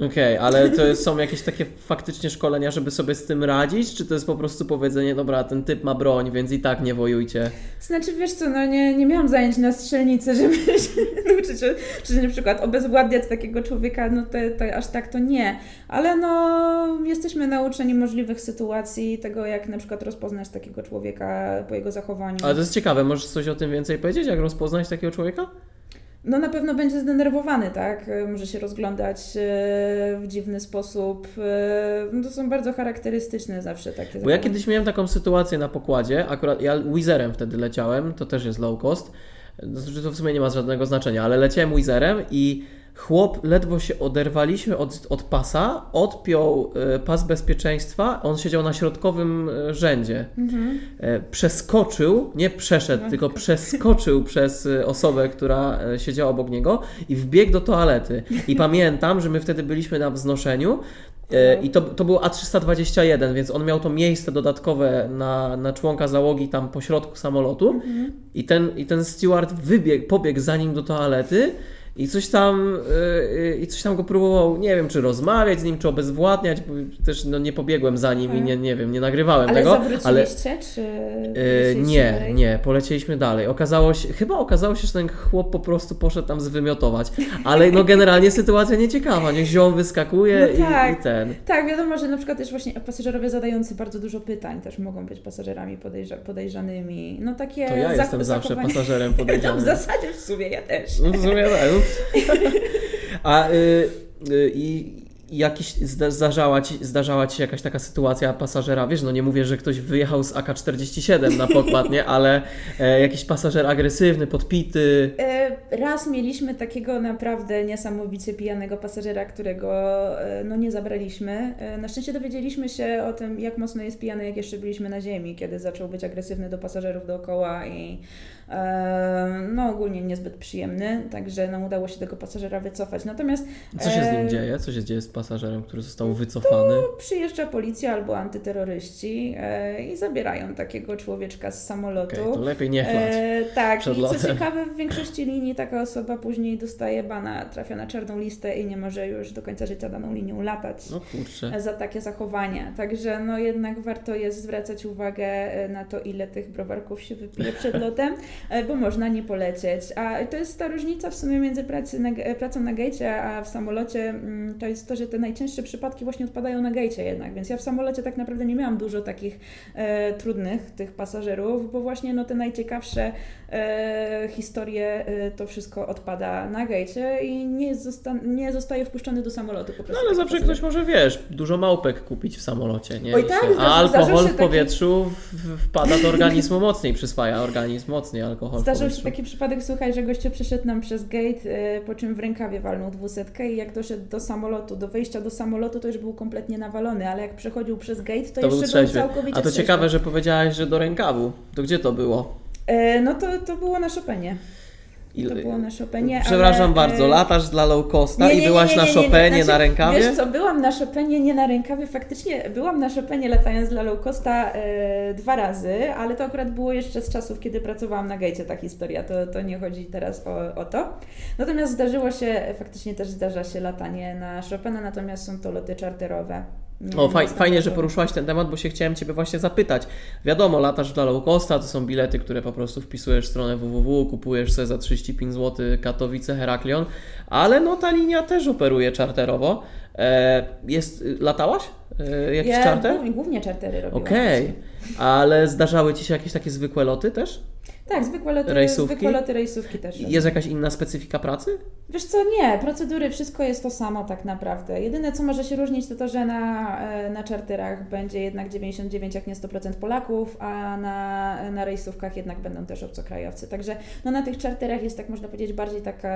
Okej, okay, ale to są jakieś takie faktycznie szkolenia, żeby sobie z tym radzić, czy to jest po prostu powiedzenie, dobra, ten typ ma broń, więc i tak nie wojujcie? Znaczy, wiesz co, no nie, nie miałam zajęć na strzelnicy, żeby się nauczyć, czy na przykład obezwładniać takiego człowieka, no to, to aż tak to nie. Ale no, jesteśmy nauczeni możliwych sytuacji, tego jak na przykład rozpoznać takiego człowieka po jego zachowaniu. Ale to jest ciekawe, możesz coś o tym więcej powiedzieć, jak rozpoznać takiego człowieka? No na pewno będzie zdenerwowany, tak? Może się rozglądać e, w dziwny sposób. E, no to są bardzo charakterystyczne zawsze takie. Bo ja kiedyś miałem taką sytuację na pokładzie, akurat ja Wizerem wtedy leciałem, to też jest low cost, to w sumie nie ma żadnego znaczenia, ale leciałem Wizerem i Chłop, ledwo się oderwaliśmy od, od pasa, odpiął e, pas bezpieczeństwa, on siedział na środkowym e, rzędzie. Mhm. E, przeskoczył, nie przeszedł, no. tylko przeskoczył przez osobę, która siedziała obok niego i wbiegł do toalety. I pamiętam, że my wtedy byliśmy na wznoszeniu i to, to było A321, więc on miał to miejsce dodatkowe na, na członka załogi tam po środku samolotu. Mhm. I, ten, I ten steward wybiegł, pobiegł za nim do toalety i coś tam yy, i coś tam go próbował, nie wiem, czy rozmawiać z nim, czy obezwładniać, bo też no, nie pobiegłem za nim i nie, nie wiem, nie nagrywałem ale tego. Ale czy yy, nie, dalej? nie, polecieliśmy dalej. Okazało się, chyba okazało się, że ten chłop po prostu poszedł tam zwymiotować, ale no generalnie sytuacja nieciekawa, niech ziom wyskakuje no tak, i, i, ten. Tak, wiadomo, że na przykład też właśnie pasażerowie zadający bardzo dużo pytań też mogą być pasażerami podejrza podejrzanymi. No takie To ja jestem zawsze pasażerem podejrzanym. No, w zasadzie w sumie ja też. No w sumie tak. A y, y, jakiś, zdarzała ci, zdarzała Ci się jakaś taka sytuacja pasażera, wiesz, no nie mówię, że ktoś wyjechał z AK-47 na pokład, nie, ale e, jakiś pasażer agresywny, podpity. E, raz mieliśmy takiego naprawdę niesamowicie pijanego pasażera, którego e, no nie zabraliśmy. E, na szczęście dowiedzieliśmy się o tym, jak mocno jest pijany, jak jeszcze byliśmy na ziemi, kiedy zaczął być agresywny do pasażerów dookoła i no ogólnie niezbyt przyjemny, także nam udało się tego pasażera wycofać. Natomiast... Co się z nim dzieje? Co się dzieje z pasażerem, który został wycofany? Przyjeżdża policja albo antyterroryści e, i zabierają takiego człowieczka z samolotu. Okay, to lepiej nie chlać e, Tak, przed i co ciekawe, w większości linii taka osoba później dostaje bana, trafia na czarną listę i nie może już do końca życia daną linią latać no, kurczę. za takie zachowanie. Także no jednak warto jest zwracać uwagę e, na to, ile tych browarków się wypije przed lotem. E, bo można nie polecieć. A to jest ta różnica w sumie między pracy na, pracą na gejcie, a w samolocie, mm, to jest to, że te najczęstsze przypadki właśnie odpadają na gejcie jednak, więc ja w samolocie tak naprawdę nie miałam dużo takich e, trudnych tych pasażerów, bo właśnie no, te najciekawsze e, historie, e, to wszystko odpada na gejcie i nie, zosta nie zostaje wpuszczony do samolotu po prostu. No ale zawsze pasażer. ktoś może, wiesz, dużo małpek kupić w samolocie, nie? Oj, tak, a alkohol w powietrzu taki... wpada do organizmu mocniej, przyswaja organizm mocniej alkohol Zdarzył się taki przypadek, słuchaj, że goście przeszedł nam przez gate, y, po czym w rękawie walnął dwusetkę i jak doszedł do samolotu, do wejścia do samolotu, to już był kompletnie nawalony, ale jak przechodził przez gate, to, to jeszcze był, był całkowicie A to ciekawe, że powiedziałaś, że do rękawu. To gdzie to było? E, no to, to było na Chopinie. To było na Chopinie. Przepraszam ale, bardzo, latasz dla low costa nie, i nie, nie, byłaś nie, na nie, nie, nie. Chopinie Znaczy, na rękawie? Wiesz co, byłam na Chopinie nie na rękawie, faktycznie byłam na Chopinie latając dla low costa e, dwa razy, ale to akurat było jeszcze z czasów, kiedy pracowałam na gejcie ta historia, to, to nie chodzi teraz o, o to. Natomiast zdarzyło się, faktycznie też zdarza się latanie na Chopina, natomiast są to loty czarterowe. O, faj, nie fajnie, że poruszyłaś ten temat, bo się chciałem Ciebie właśnie zapytać. Wiadomo, latasz dla low costa, to są bilety, które po prostu wpisujesz w stronę www, kupujesz sobie za 35 zł Katowice, Heraklion, ale no ta linia też operuje czarterowo. E, jest, latałaś? E, jakiś ja czarter? głównie, czartery robiłam. Okej, właśnie. Ale zdarzały Ci się jakieś takie zwykłe loty też? Tak, zwykłe loty, Rejsówki? zwykłe loty rejsówki też. Jest jakaś inna specyfika pracy? Wiesz co, nie, procedury, wszystko jest to samo tak naprawdę. Jedyne co może się różnić to to, że na, e, na czarterach będzie jednak 99, jak nie 100% Polaków, a na, na rejsówkach jednak będą też obcokrajowcy. Także no na tych czarterach jest tak można powiedzieć bardziej taka...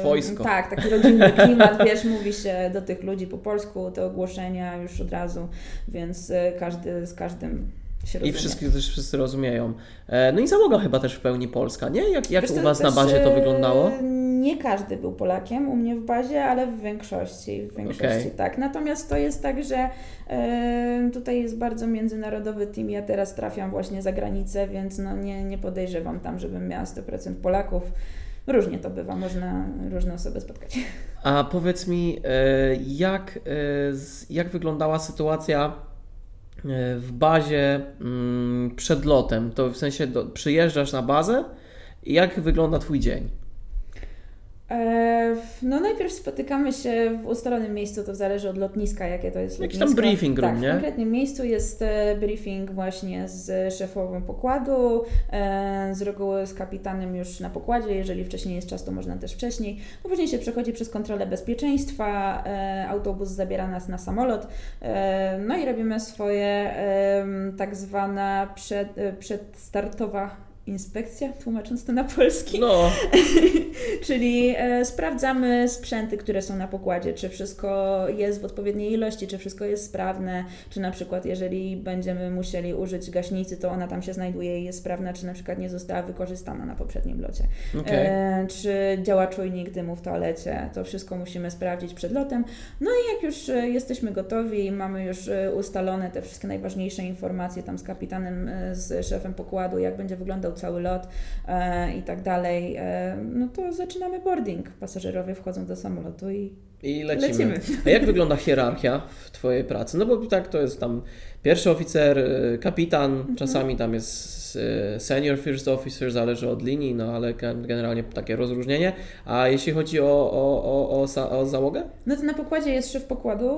Swojsko. Tak, taki rodzinny klimat, wiesz, mówi się do tych ludzi po polsku, te ogłoszenia już od razu, więc e, każdy z każdym I rozumie. wszyscy też wszyscy rozumieją. E, no i załoga chyba też w pełni polska, nie? Jak, jak Wiesz u Was na bazie to e, wyglądało? Nie każdy był Polakiem u mnie w bazie, ale w większości, w większości Okej. tak. Natomiast to jest tak, że e, tutaj jest bardzo międzynarodowy team. Ja teraz trafiam właśnie za granicę, więc no nie, nie podejrzewam tam, żebym miała 100% Polaków. Różnie to bywa, można różne osoby spotkać. A powiedz mi, jak, jak wyglądała sytuacja w bazie mm, przed lotem? To w sensie do, przyjeżdżasz na bazę i jak wygląda Twój dzień? E, No najpierw spotykamy się w ustalonym miejscu, to zależy od lotniska, jakie to jest Jakiś lotnisko. tam briefing room, tak, nie? w konkretnym miejscu jest e, briefing właśnie z szefową pokładu, e, z reguły z kapitanem już na pokładzie, jeżeli wcześniej jest czas, to można też wcześniej. No później się przechodzi przez kontrolę bezpieczeństwa, autobus zabiera nas na samolot, no i robimy swoje tak zwana przed, przedstartowa inspekcja, tłumacząc to na polski. No, Czyli e, sprawdzamy sprzęty, które są na pokładzie, czy wszystko jest w odpowiedniej ilości, czy wszystko jest sprawne, czy na przykład jeżeli będziemy musieli użyć gaśnicy, to ona tam się znajduje i jest sprawna, czy na przykład nie została wykorzystana na poprzednim locie. okej. E, czy działa czujnik dymu w toalecie, to wszystko musimy sprawdzić przed lotem. No i jak już e, jesteśmy gotowi, mamy już e, ustalone te wszystkie najważniejsze informacje tam z kapitanem, e, z szefem pokładu, jak będzie wyglądał cały lot e, i tak dalej, e, no to zaczynamy boarding. Pasażerowie wchodzą do samolotu i I lecimy. lecimy. A jak wygląda hierarchia w Twojej pracy? No bo tak to jest tam pierwszy oficer, y, kapitan, Mhm. czasami tam jest senior first officer, zależy od linii, no ale gen- generalnie takie rozróżnienie. A jeśli chodzi o, o, o, o, o załogę? No to na pokładzie jest szef pokładu.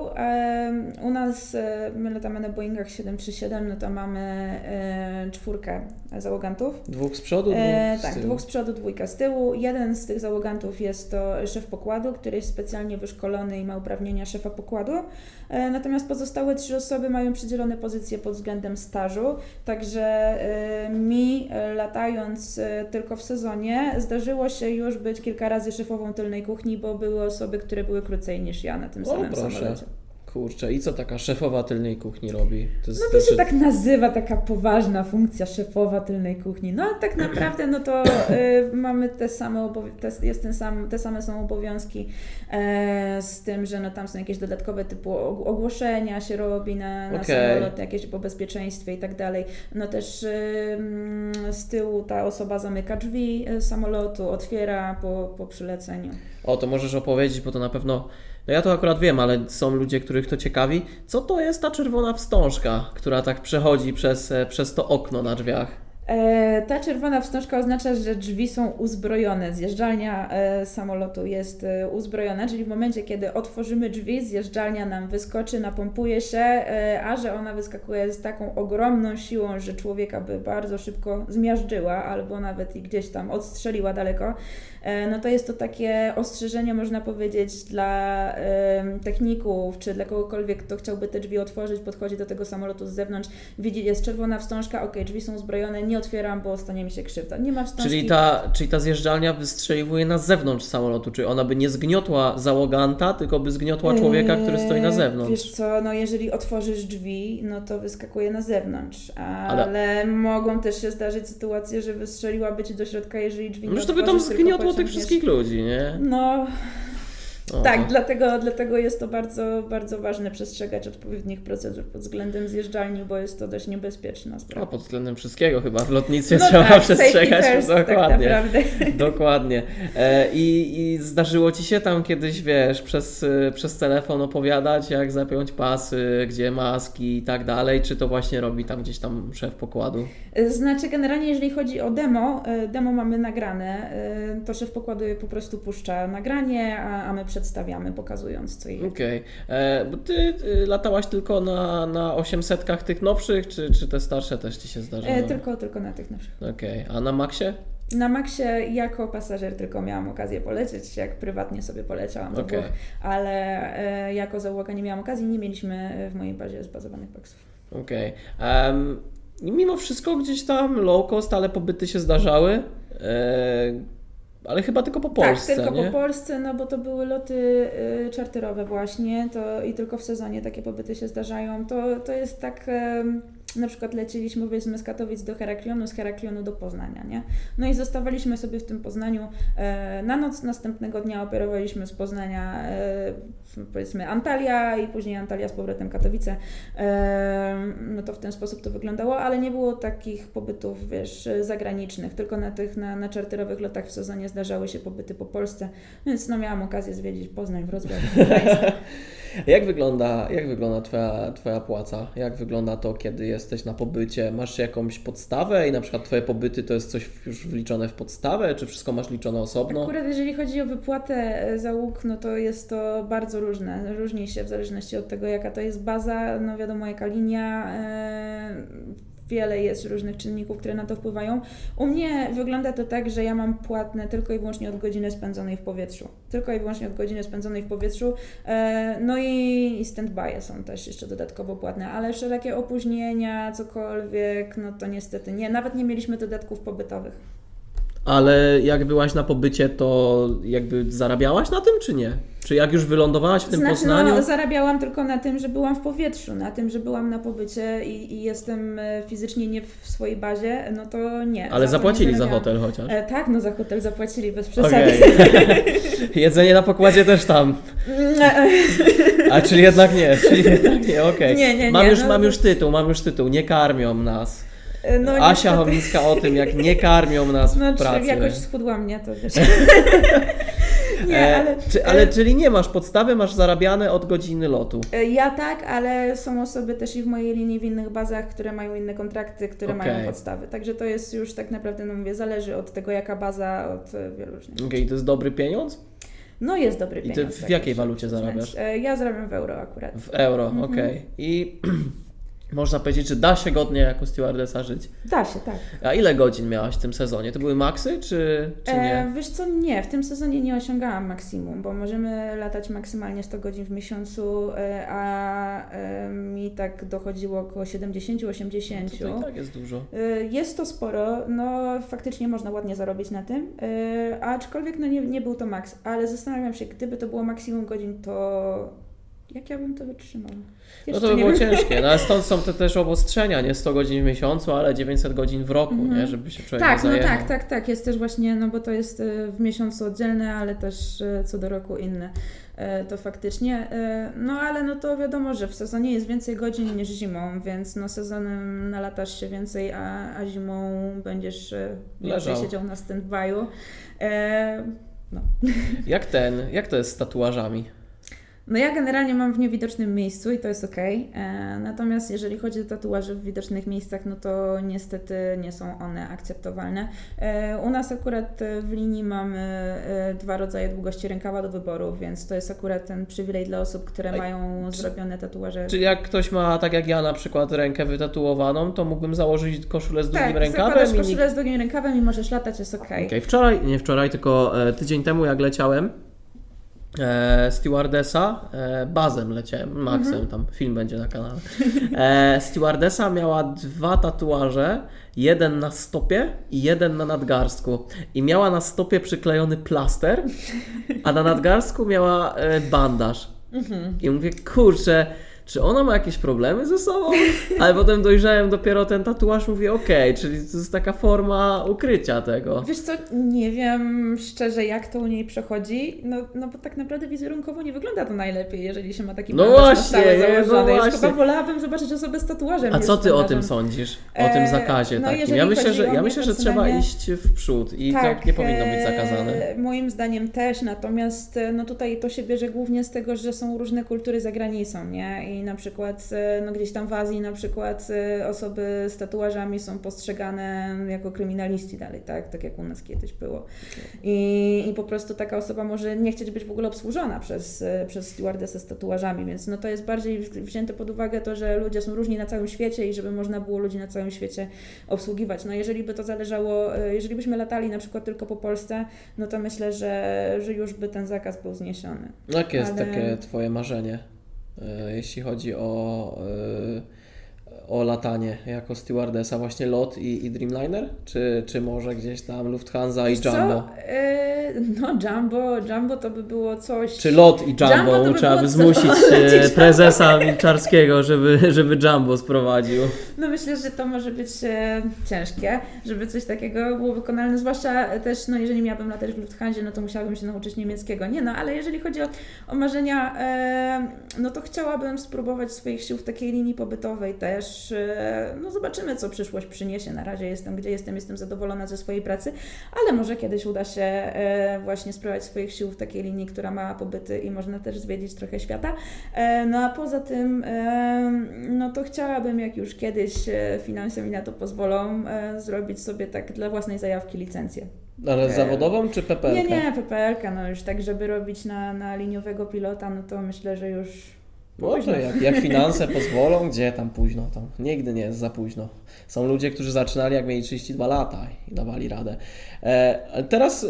U nas, e, my latamy na Boeingach 737, no to mamy e, czwórkę załogantów. Dwóch z przodu, dwóch E, z tak, tyłu. dwóch z przodu, dwójka z tyłu. Jeden z tych załogantów jest to szef pokładu, który jest specjalnie wyszkolony i ma uprawnienia szefa pokładu. E, natomiast pozostałe trzy osoby mają przydzielone pozycje pod względem stażu. Także e, mi, e, latając e, tylko w sezonie, zdarzyło się już być kilka razy szefową tylnej kuchni, bo były osoby, które były krócej niż ja na tym O, samym proszę. samolocie. Kurczę, i co taka szefowa tylnej kuchni robi? To jest, No to się tak nazywa, taka poważna funkcja szefowa tylnej kuchni. No ale tak naprawdę no to y, mamy te same, te, jest ten sam, te same są obowiązki e, z tym, że no tam są jakieś dodatkowe typu og- ogłoszenia się robi na, na Okej. samolot, jakieś po bezpieczeństwie i tak dalej. No też y, z tyłu ta osoba zamyka drzwi y, samolotu, otwiera po, po przyleceniu. O, to możesz opowiedzieć, bo to na pewno. No ja to akurat wiem, ale są ludzie, których to ciekawi. Co to jest ta czerwona wstążka, która tak przechodzi przez, e, przez to okno na drzwiach? E, ta czerwona wstążka oznacza, że drzwi są uzbrojone. Zjeżdżalnia e, samolotu jest uzbrojona, czyli w momencie, kiedy otworzymy drzwi, zjeżdżalnia nam wyskoczy, napompuje się, a że ona wyskakuje z taką ogromną siłą, że człowieka by bardzo szybko zmiażdżyła albo nawet i gdzieś tam odstrzeliła daleko, no to jest to takie ostrzeżenie, można powiedzieć, dla e, techników czy dla kogokolwiek, kto chciałby te drzwi otworzyć, podchodzi do tego samolotu z zewnątrz, widzi, jest czerwona wstążka, ok, drzwi są uzbrojone, nie otwieram, bo stanie mi się krzywda. Nie ma wstążki. Czyli ta, czyli ta zjeżdżalnia wystrzeliwuje na zewnątrz samolotu, czyli ona by nie zgniotła załoganta, tylko by zgniotła człowieka, który stoi na Eee, zewnątrz. Wiesz co, no jeżeli otworzysz drzwi, no to wyskakuje na zewnątrz, ale, Ale- mogą też się zdarzyć sytuacje, że wystrzeliłaby Ci do środka, jeżeli drzwi No nie już to by tam otworzysz, tych wszystkich ludzi, nie? No, Tak, dlatego, dlatego jest to bardzo, bardzo ważne przestrzegać odpowiednich procedur pod względem zjeżdżalni, bo jest to dość niebezpieczna No, sprawa. pod względem wszystkiego chyba w lotnictwie No trzeba tak, przestrzegać. safety first, tak dokładnie. naprawdę. Dokładnie. E, i, I zdarzyło Ci się tam kiedyś, wiesz, przez, e, przez telefon opowiadać, jak zapiąć pasy, gdzie maski i tak dalej, czy to właśnie robi tam gdzieś tam szef pokładu? Znaczy, generalnie, jeżeli chodzi o demo, e, demo mamy nagrane, e, to szef pokładu po prostu puszcza nagranie, a, a my przedstawiamy, pokazując co jak. Okej. E, Bo Ty latałaś tylko na, na 800 tych nowszych, czy, czy te starsze też Ci się zdarzały? E, Tylko, tylko na tych naszych. Okej. A na Maxie? Na Maxie jako pasażer tylko miałam okazję polecieć, jak prywatnie sobie poleciałam do. Włoch, ale e, jako załoga nie miałam okazji, nie mieliśmy w mojej bazie zbazowanych paksów. Okej. Em, I mimo wszystko gdzieś tam low cost, ale pobyty się zdarzały. E, ale chyba tylko po Polsce, tak, tylko nie? po Polsce, no bo to były loty y, czarterowe właśnie to i tylko w sezonie takie pobyty się zdarzają. To, to jest tak, em, na przykład leciliśmy powiedzmy z Katowic do Heraklionu, z Heraklionu do Poznania, nie? No i zostawaliśmy sobie w tym Poznaniu e, na noc następnego dnia operowaliśmy z Poznania e, powiedzmy Antalya i później Antalya z powrotem Katowice. E, no to w ten sposób to wyglądało, ale nie było takich pobytów, wiesz, zagranicznych, tylko na tych, na, na czarterowych lotach w sezonie zdarzały się pobyty po Polsce, więc no miałam okazję zwiedzić Poznań, Wrocław, Gdańsk. Jak wygląda, jak wygląda twoja, twoja płaca? Jak wygląda to, kiedy jesteś na pobycie? Masz jakąś podstawę i na przykład Twoje pobyty to jest coś już wliczone w podstawę, czy wszystko masz liczone osobno? Akurat jeżeli chodzi o wypłatę e, załóg, no to jest to bardzo różne. Różni się w zależności od tego, jaka to jest baza, no wiadomo, jaka linia. e, Wiele jest różnych czynników, które na to wpływają. U mnie wygląda to tak, że ja mam płatne tylko i wyłącznie od godziny spędzonej w powietrzu. Tylko i wyłącznie od godziny spędzonej w powietrzu. E, No i stand-by są też jeszcze dodatkowo płatne, ale wszelakie opóźnienia, cokolwiek, no to niestety nie. Nawet nie mieliśmy dodatków pobytowych. Ale jak byłaś na pobycie, to jakby zarabiałaś na tym, czy nie? Czy jak już wylądowałaś w tym znaczy, Poznaniu? No, zarabiałam tylko na tym, że byłam w powietrzu, na tym, że byłam na pobycie i, i jestem e, fizycznie nie w swojej bazie, no to nie. Ale Za zapłacili nie za hotel chociaż. E, tak, no za hotel zapłacili bez przesady. Okej. Jedzenie na pokładzie też tam. A czyli jednak nie, czyli jednak nie, okej. Nie, nie, Mam, już, no mam to- już tytuł, mam już tytuł. Nie karmią nas. E, no, Asia niestety. O tym, jak nie karmią nas No, w czy pracy. jakoś schudłam, nie, to wiesz. E, nie, ale... czy, ale czyli nie masz podstawy, masz zarabiane od godziny lotu. E, Ja tak, ale są osoby też i w mojej linii w innych bazach, które mają inne kontrakty, które Okej. mają podstawy. Także to jest już tak naprawdę, no mówię, zależy od tego, jaka baza, od e, wielu różnych. Okej, to jest dobry pieniądz? No jest dobry I ty pieniądz. w tak, jakiej walucie zarabiasz? E, Ja zarabiam w euro akurat. W euro, Mhm. okej. I można powiedzieć, że da się godnie jako stewardessa żyć. Da się, tak. A ile godzin miałaś w tym sezonie? To były maksy, czy, czy nie? E, wiesz co, nie, w tym sezonie nie osiągałam maksimum, bo możemy latać maksymalnie 100 godzin w miesiącu, e, a e, mi tak dochodziło około 70-80. To, to i tak jest dużo. Jest to sporo, no faktycznie można ładnie zarobić na tym, aczkolwiek no nie, nie był to maks, ale zastanawiam się, gdyby to było maksimum godzin, to jak ja bym to wytrzymała? No Jeszcze to by było ciężkie. No ale stąd są te też obostrzenia, nie 100 godzin w miesiącu, ale 900 godzin w roku, Mhm. nie? Żeby się człowiek Tak, no tak, tak, tak. Jest też właśnie, no bo to jest e, w miesiącu oddzielne, ale też e, co do roku inne. E, To faktycznie. No ale no to wiadomo, że w sezonie jest więcej godzin niż zimą, więc no sezonem nalatasz się więcej, a, a zimą będziesz Leżał. siedział na stand-by'u. No. Jak ten, jak to jest z tatuażami? No ja generalnie mam w niewidocznym miejscu i to jest ok. Natomiast jeżeli chodzi o tatuaże w widocznych miejscach, no to niestety nie są one akceptowalne. E, U nas akurat e, w linii mamy e, dwa rodzaje długości rękawa do wyboru, więc to jest akurat ten przywilej dla osób, które mają czy- zrobione tatuaże. Czy jak ktoś ma, tak jak ja na przykład, rękę wytatuowaną, to mógłbym założyć koszulę z długim tak, rękawem i nikt koszulę z długim rękawem i możesz latać, jest ok. Okej, wczoraj, nie wczoraj, tylko e, tydzień temu jak leciałem e, stewardessa, e, bazem leciałem, Maxem, Mhm. tam film będzie na kanale. E, stewardessa miała dwa tatuaże, jeden na stopie i jeden na nadgarstku. I miała na stopie przyklejony plaster, a na nadgarstku miała e, bandaż. Mhm. I mówię, kurczę, czy ona ma jakieś problemy ze sobą? Ale potem dojrzałem dopiero ten tatuaż, mówię, okej, czyli to jest taka forma ukrycia tego. Wiesz co, nie wiem szczerze, jak to u niej przechodzi, no, no bo tak naprawdę wizerunkowo nie wygląda to najlepiej, jeżeli się ma taki No właśnie, no założony. Już właśnie. chyba wolałabym zobaczyć osobę z tatuażem. A co ty o tym sądzisz? O tym Eee, zakazie no takim? Ja myślę, że, ja myślę, że trzeba iść w przód i tak, nie powinno być zakazane. e, Moim zdaniem też, natomiast e, no tutaj to się bierze głównie z tego, że są różne kultury za granicą, nie? I na przykład e, no gdzieś tam w Azji na przykład e, osoby z tatuażami są postrzegane jako kryminaliści dalej, tak? Tak jak u nas kiedyś było. I, I po prostu taka osoba może nie chcieć być w ogóle obsłużona przez, e, przez stewardessę z tatuażami, więc no to jest bardziej wzięte pod uwagę to, że ludzie są różni na całym świecie i żeby można było ludzi na całym świecie obsługiwać. No jeżeli by to zależało, jeżeli byśmy latali na przykład tylko po Polsce, no to myślę, że, że już by ten zakaz był zniesiony. Jakie jest Ale- takie Twoje marzenie, jeśli chodzi o, e, o latanie jako stewardessa? Właśnie lot i, i Dreamliner? Czy, czy może gdzieś tam Lufthansa i Wiesz co? Jumbo? E, no Jumbo, Jumbo to by było coś... Czy lot i Jumbo? Jumbo by Trzeba by zmusić e, prezesa Milczarskiego, żeby, żeby Jumbo sprowadził. No myślę, że to może być e, ciężkie, żeby coś takiego było wykonalne, zwłaszcza też, no jeżeli miałabym latać w Lufthansie, no to musiałabym się nauczyć niemieckiego. Nie no, ale jeżeli chodzi o, o marzenia, e, no to chciałabym spróbować swoich sił w takiej linii pobytowej też. E, no zobaczymy, co przyszłość przyniesie. Na razie jestem, gdzie jestem, jestem zadowolona ze swojej pracy, ale może kiedyś uda się e, właśnie spróbować swoich sił w takiej linii, która ma pobyty i można też zwiedzić trochę świata. E, No a poza tym, no to chciałabym, jak już kiedyś finanse mi na to pozwolą, zrobić sobie tak dla własnej zajawki licencję. Ale zawodową czy PPL? Nie, nie, PPL-ka, no już tak, żeby robić na, na liniowego pilota, no to myślę, że już Może, jak, jak finanse pozwolą, gdzie tam późno, tam nigdy nie jest za późno. Są ludzie, którzy zaczynali jak mieli 32 lata i dawali radę. E, teraz e,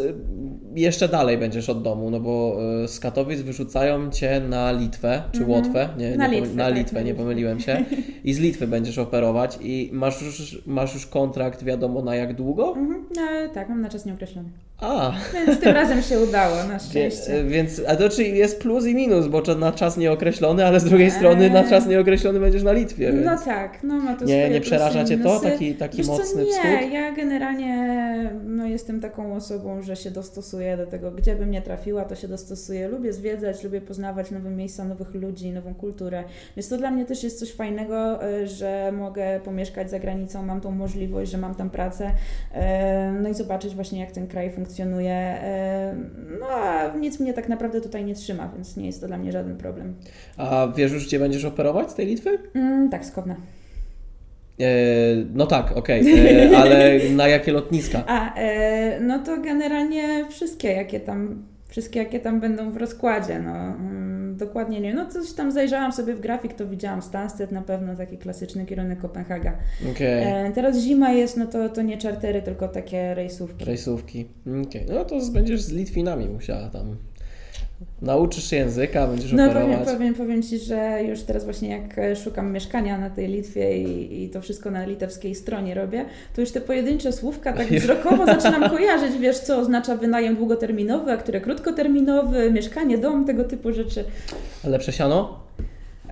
jeszcze dalej będziesz od domu, no bo e, z Katowic wyrzucają Cię na Litwę, czy Mhm. Łotwę, nie, Na nie, Litwę, na tak, Litwę, na nie pomyliłem się. I z Litwy będziesz operować i masz już, masz już kontrakt wiadomo na jak długo? Mhm, no, tak, mam na czas nieokreślony. A, Więc tym razem się udało, na szczęście. więc, a to czyli jest plus i minus, bo na czas nieokreślony, ale z drugiej strony na Eee. czas nieokreślony będziesz na Litwie. Więc... No tak, no ma to nie, nie przeraża Cię to? Taki, taki Wiesz co, mocny nie, wschód? ja generalnie no, jestem taką osobą, że się dostosuję do tego, gdzie bym nie trafiła, to się dostosuję. Lubię zwiedzać, lubię poznawać nowe miejsca, nowych ludzi, nową kulturę. Więc to dla mnie też jest coś fajnego, y, że mogę pomieszkać za granicą, mam tą możliwość, że mam tam pracę, y, no i zobaczyć właśnie, jak ten kraj funkcjonuje. Y, No a nic mnie tak naprawdę tutaj nie trzyma, więc nie jest to dla mnie żaden problem. A wiesz już, gdzie będziesz operować z tej Litwy? Mm, tak, skowna. E, no tak, okej, e, ale na jakie lotniska? A, e, no to generalnie wszystkie, jakie tam, wszystkie, jakie tam będą w rozkładzie, no. Mm, dokładnie nie wiem. No coś tam zajrzałam sobie w grafik, to widziałam Stansted na pewno, taki klasyczny kierunek Kopenhaga. Okej, E, teraz zima jest, no to, to nie czartery, tylko takie rejsówki. rejsówki. Okej, no to będziesz z Litwinami musiała tam. Nauczysz się języka, będziesz No powiem, operować. powiem, powiem Ci, że już teraz właśnie jak e, szukam mieszkania na tej Litwie i, i to wszystko na litewskiej stronie robię, to już te pojedyncze słówka tak wzrokowo zaczynam kojarzyć, wiesz co oznacza wynajem długoterminowy, a które krótkoterminowy, mieszkanie, dom, tego typu rzeczy. A lepsze siano?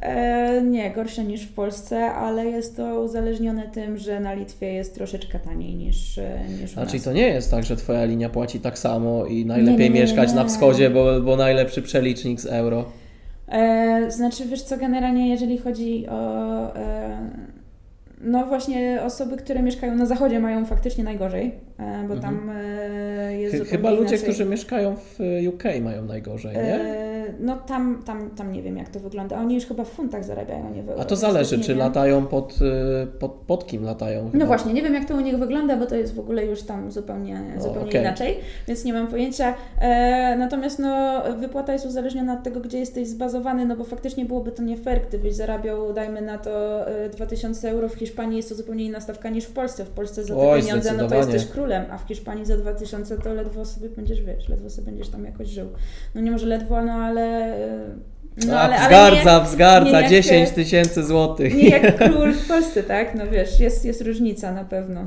E, nie, gorsze niż w Polsce, ale jest to uzależnione tym, że na Litwie jest troszeczkę taniej niż, e, niż u A czyli nas. to nie jest tak, że Twoja linia płaci tak samo i najlepiej Nie, nie, nie, mieszkać na wschodzie, bo, bo najlepszy przelicznik z euro. E, znaczy, wiesz co, generalnie jeżeli chodzi o... E, no właśnie osoby, które mieszkają na zachodzie mają faktycznie najgorzej, e, bo tam e, jest zupełnie Chyba ludzie, inaczej. którzy mieszkają w UK mają najgorzej, nie? E, no tam, tam, tam nie wiem jak to wygląda. Oni już chyba w funtach zarabiają, nie w. A to zależy, czy wiem. latają pod, y, pod, pod kim latają. No chyba. właśnie, nie wiem jak to u nich wygląda, bo to jest w ogóle już tam zupełnie, O, zupełnie okej. inaczej, więc nie mam pojęcia. E, natomiast no, wypłata jest uzależniona od tego, gdzie jesteś zbazowany, no bo faktycznie byłoby to nie fair, gdybyś zarabiał, dajmy na to e, 2000 euro, w Hiszpanii jest to zupełnie inna stawka niż w Polsce. W Polsce za te Oj, pieniądze no to jesteś królem, a w Hiszpanii za 2000 to ledwo sobie będziesz, wiesz, ledwo sobie będziesz tam jakoś żył. No nie może ledwo, no ale... e, No, A, ale, ale wzgardza, nie, wzgardza, nie jak- 10 tysięcy złotych. nie jak król w Polsce, tak? No wiesz, jest, jest różnica na pewno.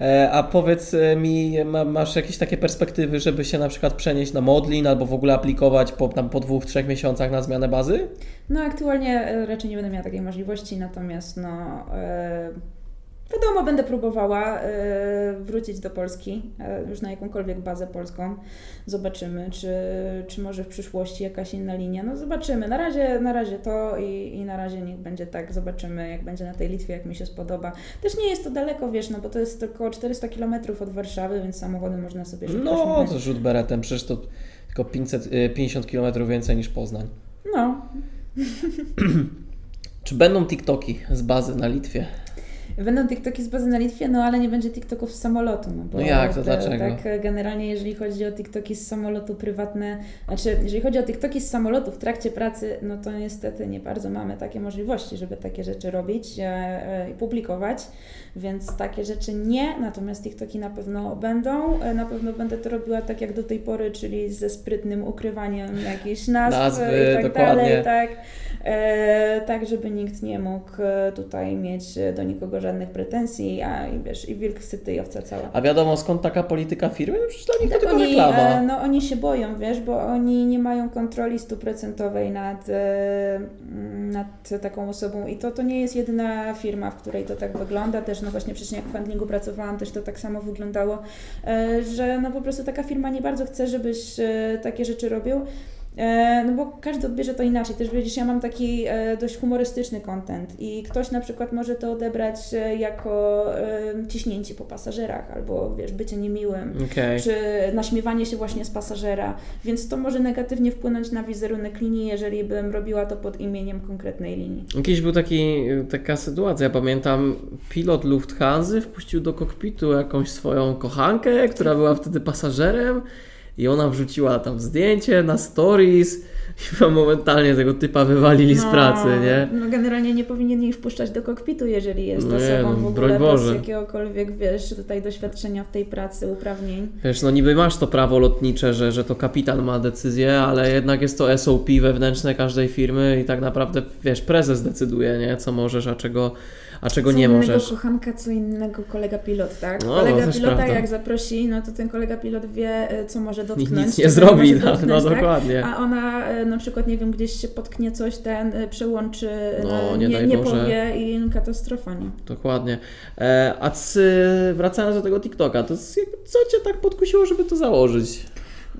E, a powiedz e, mi, masz jakieś takie perspektywy, żeby się na przykład przenieść na Modlin albo w ogóle aplikować po, tam, po dwóch, trzech miesiącach na zmianę bazy? No aktualnie raczej nie będę miała takiej możliwości, natomiast no... Wiadomo, będę próbowała e, wrócić do Polski, e, już na jakąkolwiek bazę polską. Zobaczymy, czy, czy może w przyszłości jakaś inna linia. No zobaczymy. Na razie, na razie to i, i na razie niech będzie tak. Zobaczymy, jak będzie na tej Litwie, jak mi się spodoba. Też nie jest to daleko, wiesz, no bo to jest tylko 400 km od Warszawy, więc samochodem można sobie szybko No, to rzut beretem, przecież to tylko 550 km więcej niż Poznań. No. czy będą TikToki z bazy na Litwie? Będą TikToki z bazy na Litwie, no ale nie będzie TikToków z samolotu. No, bo no jak, to dlaczego? Tak, generalnie jeżeli chodzi o TikToki z samolotu prywatne, znaczy jeżeli chodzi o TikToki z samolotu w trakcie pracy, no to niestety nie bardzo mamy takie możliwości, żeby takie rzeczy robić e, e, i publikować, więc takie rzeczy nie, natomiast TikToki na pewno będą. E, na pewno będę to robiła tak jak do tej pory, czyli ze sprytnym ukrywaniem jakichś nazw Nazwy, i tak dokładnie. dalej, tak. Tak żeby nikt nie mógł tutaj mieć do nikogo żadnych pretensji, a i wiesz, i wilk syty i owca cała. A wiadomo skąd taka polityka firmy? No przecież dla nich tak to tylko oni, reklama. E, no oni się boją, wiesz, bo oni nie mają kontroli stuprocentowej nad, e, nad taką osobą i to, to nie jest jedyna firma, w której to tak wygląda. Też no właśnie wcześniej jak w handlingu pracowałam, też to tak samo wyglądało, e, że no po prostu taka firma nie bardzo chce, żebyś takie rzeczy robił. E, no bo każdy odbierze to inaczej. Też widzisz, ja mam taki e, dość humorystyczny content i ktoś na przykład może to odebrać e, jako ciśnięcie po pasażerach albo wiesz, bycie niemiłym, okay. czy naśmiewanie się właśnie z pasażera, więc to może negatywnie wpłynąć na wizerunek linii, jeżeli bym robiła to pod imieniem konkretnej linii. Jakiś był taki, taka sytuacja, pamiętam, pilot Lufthansa wpuścił do kokpitu jakąś swoją kochankę, która była wtedy pasażerem i ona wrzuciła tam zdjęcie na stories i momentalnie tego typa wywalili no, z pracy, nie? No generalnie nie powinien jej wpuszczać do kokpitu, jeżeli jest nie, osobą no, w ogóle bez jakiegokolwiek, wiesz, tutaj doświadczenia w tej pracy, uprawnień. Wiesz, no niby masz to prawo lotnicze, że, że to kapitan ma decyzję, ale jednak jest to SOP wewnętrzne każdej firmy i tak naprawdę, wiesz, prezes decyduje, nie? Co możesz, a czego a czego co nie możesz. Co kochanka, co innego kolega pilot, tak? No, kolega pilota prawda. jak zaprosi, no to ten kolega pilot wie, e, co może dotknąć. Nic nie zrobi, no, dotknąć, no, tak? dokładnie. A ona e, na przykład, nie wiem, gdzieś się potknie coś, ten e, przełączy, no, nie, nie, nie powie i katastrofa, nie? Dokładnie. E, a wracając do tego TikToka, to co Cię tak podkusiło, żeby to założyć?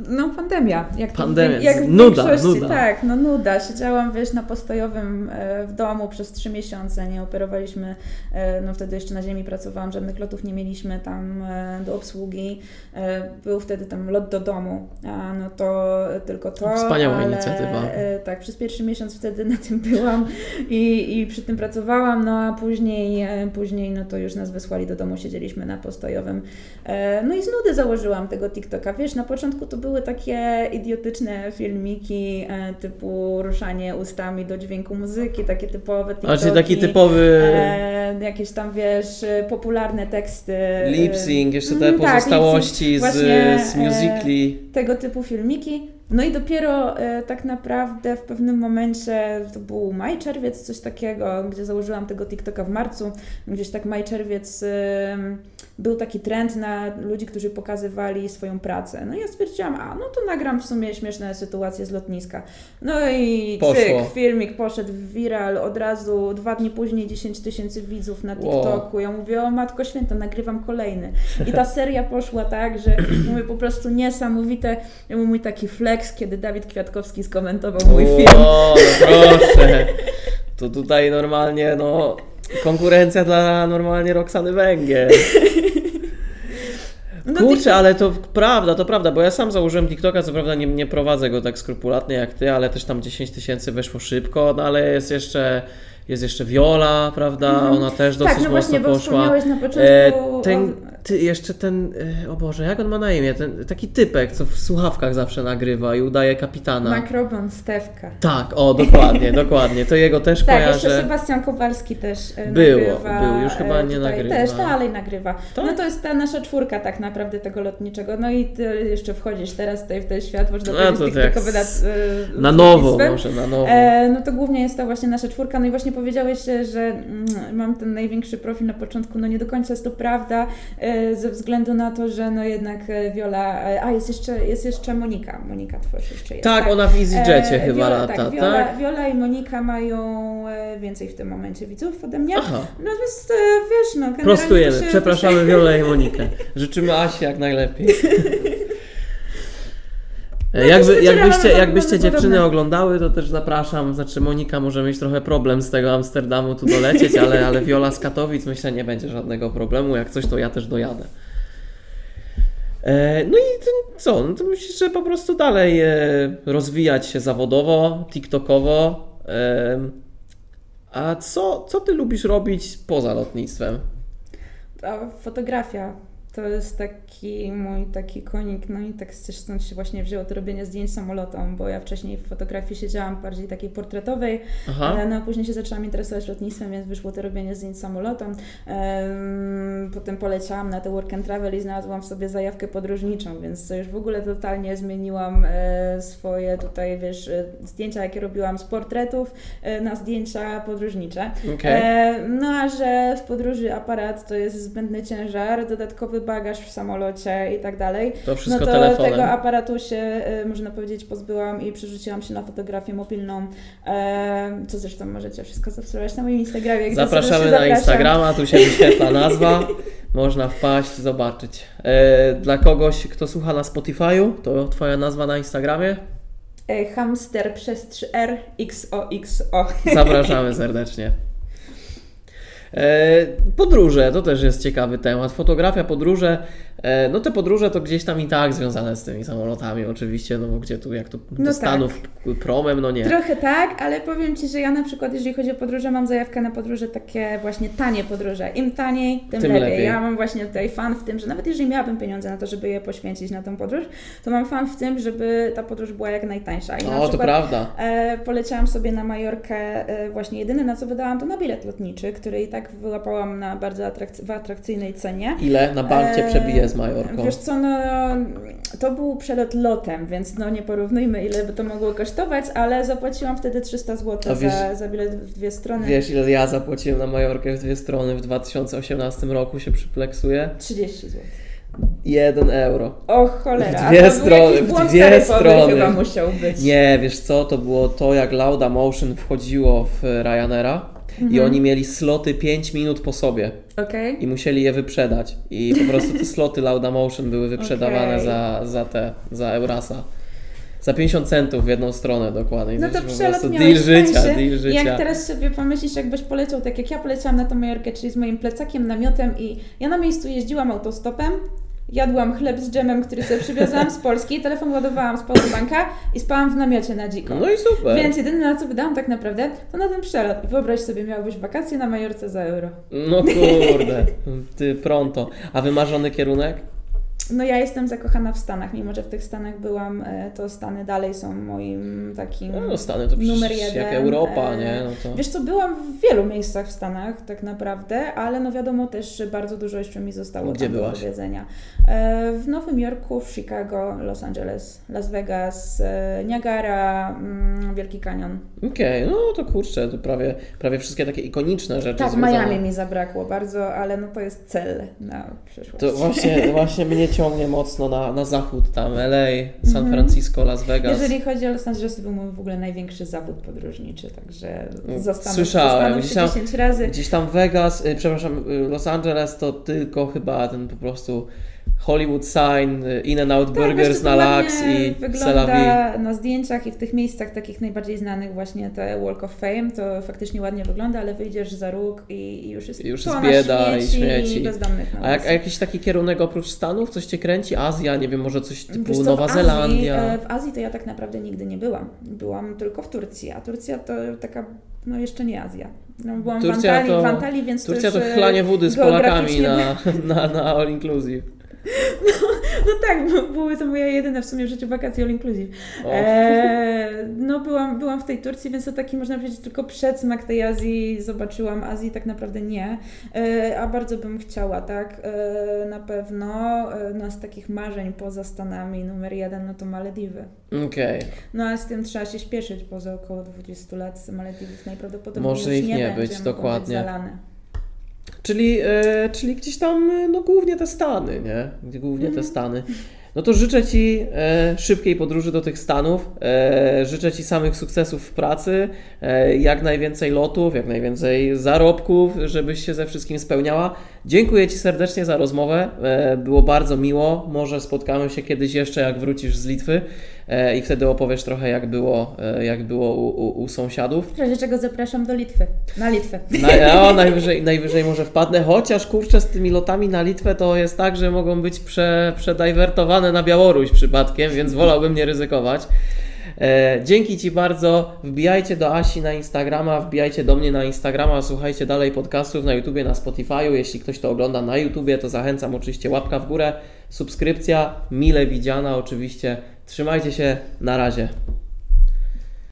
No pandemia. Jak pandemia. To, jak w nuda, nuda. Tak, no nuda. Siedziałam, wiesz, na postojowym e, w domu przez trzy miesiące, nie operowaliśmy, e, no wtedy jeszcze na ziemi pracowałam, żadnych lotów nie mieliśmy tam e, do obsługi. Był wtedy tam lot do domu, a no to tylko to. Wspaniała ale, inicjatywa. Tak, przez pierwszy miesiąc wtedy na tym byłam i, i przy tym pracowałam, no a później, później no to już nas wysłali do domu, siedzieliśmy na postojowym. No i z nudy założyłam tego TikToka. Wiesz, na początku to były takie idiotyczne filmiki e, typu ruszanie ustami do dźwięku muzyki, takie typowe TikToki. Znaczy taki typowy... E, jakieś tam, wiesz, popularne teksty. Lip sync, jeszcze te mm, tak, pozostałości z, z Musical.ly. E, tego typu filmiki. No i dopiero e, tak naprawdę w pewnym momencie, to był maj, czerwiec, coś takiego, gdzie założyłam tego TikToka w marcu, gdzieś tak maj, czerwiec e, był taki trend na ludzi, którzy pokazywali swoją pracę. No i ja stwierdziłam, a no to nagram w sumie śmieszne sytuacje z lotniska. No i Poszło. cyk, filmik poszedł w viral, od razu dwa dni później 10 tysięcy widzów na TikToku. Wow. Ja mówię, o Matko Święta, nagrywam kolejny. I ta seria poszła tak, że mówię po prostu niesamowite, mój taki flex, kiedy Dawid Kwiatkowski skomentował mój film. O, no proszę. To tutaj normalnie, no Konkurencja dla normalnie Roxany Węgier. No Kurczę, ale to prawda, to prawda, bo ja sam założyłem TikToka, co prawda nie, nie prowadzę go tak skrupulatnie jak ty, ale też tam 10 tysięcy weszło szybko, no ale jest jeszcze jest jeszcze Viola, prawda? Mhm. Ona też dosyć tak, no właśnie, mocno poszła. Bo na początku e, ten, ty, jeszcze ten, e, o Boże, jak on ma na imię? Ten taki typek, co w słuchawkach zawsze nagrywa i udaje kapitana. Makrobon, Stewka. Tak, o, dokładnie, dokładnie. To jego też Tak, kojarzę. jeszcze Sebastian Kowalski też e, Było, nagrywa. był, już chyba e, nie nagrywa. Też dalej nagrywa. Tak? No to jest ta nasza czwórka tak naprawdę tego lotniczego. No i ty jeszcze wchodzisz teraz tutaj w ten świat, można No powiedzieć, to TikTokowy tak e, Na nowo, może na nowo. E, no to głównie jest to właśnie nasza czwórka. No i właśnie powiedziałeś, że mm, mam ten największy profil na początku. No nie do końca jest to prawda, e, ze względu na to, że no jednak e, Viola. E, a jest jeszcze, jest jeszcze Monika. Monika twoja jeszcze jest. tak, ona w EasyJecie E, chyba Viola, lata, tak? tak? Viola, Viola i Monika mają e, więcej w tym momencie widzów ode mnie. Aha. No więc e, wiesz, no Prostujemy. się, Przepraszamy Wiolę i Monikę. Życzymy Asi jak najlepiej. No, Jakby, jakbyście, jakbyście podobne. dziewczyny oglądały, to też zapraszam. Znaczy, Monika może mieć trochę problem z tego Amsterdamu tu dolecieć, ale, ale Viola z Katowic myślę nie będzie żadnego problemu. Jak coś, to ja też dojadę. E, no i ten, co? No to myślę, że po prostu dalej e, rozwijać się zawodowo, TikTokowo. E, a co, co ty lubisz robić poza lotnictwem? A fotografia to jest taki mój taki konik, no i tak też stąd się właśnie wzięło to robienie zdjęć samolotom, bo ja wcześniej w fotografii siedziałam bardziej takiej portretowej, Aha. ale no później się zaczęłam interesować lotnictwem, więc wyszło to robienie zdjęć samolotom. Em, potem poleciałam na te work and travel i znalazłam w sobie zajawkę podróżniczą, więc to już w ogóle totalnie zmieniłam e, swoje tutaj, wiesz, e, zdjęcia, jakie robiłam z portretów e, na zdjęcia podróżnicze. E, no a że w podróży aparat to jest zbędny ciężar, dodatkowy bagaż w samolocie i tak dalej. To wszystko no to telefonem. tego aparatu się, e, można powiedzieć, pozbyłam i przerzuciłam się na fotografię mobilną, e, co zresztą możecie wszystko zaobserwować na moim Instagramie. Zapraszamy na. Instagrama, tu się wyświetla nazwa. Można wpaść, zobaczyć. E, dla kogoś, kto słucha na Spotify'u, to Twoja nazwa na Instagramie? E, hamster przez 3R XOXO. Zapraszamy serdecznie. E, Podróże to też jest ciekawy temat. Fotografia, podróże. E, No te podróże to gdzieś tam i tak związane z tymi samolotami, oczywiście, no bo gdzie tu, jak to do No Stanów promem, no nie. Trochę tak, ale powiem Ci, że ja na przykład, jeżeli chodzi o podróże, mam zajawkę na podróże takie właśnie tanie podróże. Im taniej, tym, Tym lepiej. lepiej. Ja mam właśnie tutaj fan w tym, że nawet jeżeli miałabym pieniądze na to, żeby je poświęcić na tą podróż, to mam fan w tym, żeby ta podróż była jak najtańsza. I na O, to przykład, prawda. E, poleciałam sobie na Majorkę, e, właśnie jedyne na co wydałam to na bilet lotniczy, który i tak wyłapałam na bardzo w atrakcyjnej cenie. Ile na bank cię E, przebije z Majorką? Wiesz co, no to był przelot lotem, więc no nie porównujmy ile by to mogło kosztować, ale zapłaciłam wtedy 300 zł wiesz- za, za bilet w dwie strony. Wiesz, ile ja zapłaciłem na Majorkę w dwie strony w 2018 roku się przypleksuje? 30 zł. 1 euro. O cholera, W dwie strony, w dwie strony. chyba musiał być. Nie, wiesz co, to było to, jak Lauda Motion wchodziło w Ryanaira i Mhm. oni mieli sloty 5 minut po sobie Okej. i musieli je wyprzedać. I po prostu te sloty Lauda Motion były wyprzedawane Okej. za, za te, za Eurasa. Za 50 centów w jedną stronę dokładnie. No To przelot deal życia, deal I życia. Jak teraz sobie pomyślisz, jakbyś poleciał tak jak ja poleciałam na tą Majorkę, czyli z moim plecakiem, namiotem i ja na miejscu jeździłam autostopem, jadłam chleb z dżemem, który sobie przywiozłam z Polski, telefon ładowałam z powerbanka i spałam w namiocie na dziko. No i super. Więc jedyne na co wydałam tak naprawdę, to na ten przelot. I wyobraź sobie, miałbyś wakacje na Majorce za euro. No kurde, ty pronto. A wymarzony kierunek? No ja jestem zakochana w Stanach, mimo że w tych Stanach byłam, e, to Stany dalej są moim takim No Stany to numer jeden. jak Europa, e, nie? No to... Wiesz co, byłam w wielu miejscach w Stanach tak naprawdę, ale no wiadomo też, że bardzo dużo jeszcze mi zostało Gdzie tam do byłaś? powiedzenia. E, W Nowym Jorku, w Chicago, Los Angeles, Las Vegas, Niagara, mm, Wielki Kanion. Okej, no to kurczę, to prawie, prawie wszystkie takie ikoniczne rzeczy Tak, związane. Miami mi zabrakło bardzo, ale no to jest cel na przyszłość. To właśnie, właśnie mnie ciągnie mocno na, na zachód tam, LA, San Mhm. Francisco, Las Vegas. Jeżeli chodzi o Los Angeles, to był mój w ogóle największy zawód podróżniczy, także Mm, zostanę słyszałem. Gdzieś tam- 10 razy. Gdzieś tam Vegas, y, przepraszam, y, Los Angeles to tylko chyba ten po prostu Hollywood sign, y, In and Out Tak, Burgers wiesz, to na Laks i wygląda na zdjęciach i w tych miejscach takich najbardziej znanych właśnie te Walk of Fame, to faktycznie ładnie wygląda, ale wyjdziesz za róg i, i już jest I już jest bieda i śmieci, śmieci. i bezdomnych A, jak, a jakiś taki kierunek oprócz Stanów? Coś Cię kręci? Azja? Nie wiem, może coś typu co, Nowa w Azji, Zelandia? e, W Azji to ja tak naprawdę nigdy nie byłam. Byłam tylko w Turcji, a Turcja to taka no jeszcze nie Azja. No, byłam Turcja w, Antalii, to- w Antalii, więc Turcja to już, e, chlanie wody z Polakami na, na, na all inclusive. No tak, bo były to moje jedyne w sumie w życiu wakacje all inclusive. E, no byłam, byłam w tej Turcji, więc to taki można powiedzieć tylko przedsmak tej Azji. Zobaczyłam Azji tak naprawdę nie, e, a bardzo bym chciała, tak? E, na pewno e, no z takich marzeń poza Stanami numer jeden no to Malediwy. Okej. No a z tym trzeba się śpieszyć, bo za około 20 lat Malediwów najprawdopodobniej Może ich nie, nie być, dokładnie. Zalane. Czyli, e, czyli gdzieś tam, e, no głównie te Stany, nie? Głównie te Stany. No to życzę Ci e, szybkiej podróży do tych Stanów. Życzę Ci samych sukcesów w pracy, jak najwięcej lotów, jak najwięcej zarobków, żebyś się ze wszystkim spełniała. Dziękuję Ci serdecznie za rozmowę. E, było bardzo miło. Może spotkamy się kiedyś jeszcze, jak wrócisz z Litwy e, i wtedy opowiesz trochę, jak było, e, jak było u, u, u sąsiadów. W razie czego zapraszam do Litwy. Na Litwę. Na, no, najwyżej, najwyżej może wpadnę, chociaż kurczę z tymi lotami na Litwę to jest tak, że mogą być prze, przedajwertowane na Białoruś przypadkiem, więc wolałbym nie ryzykować. E, dzięki Ci bardzo. Wbijajcie do Asi na Instagrama, wbijajcie do mnie na Instagrama, słuchajcie dalej podcastów na YouTubie, na Spotify'u. Jeśli ktoś to ogląda na YouTubie, to zachęcam oczywiście łapka w górę, subskrypcja, mile widziana oczywiście. Trzymajcie się, na razie.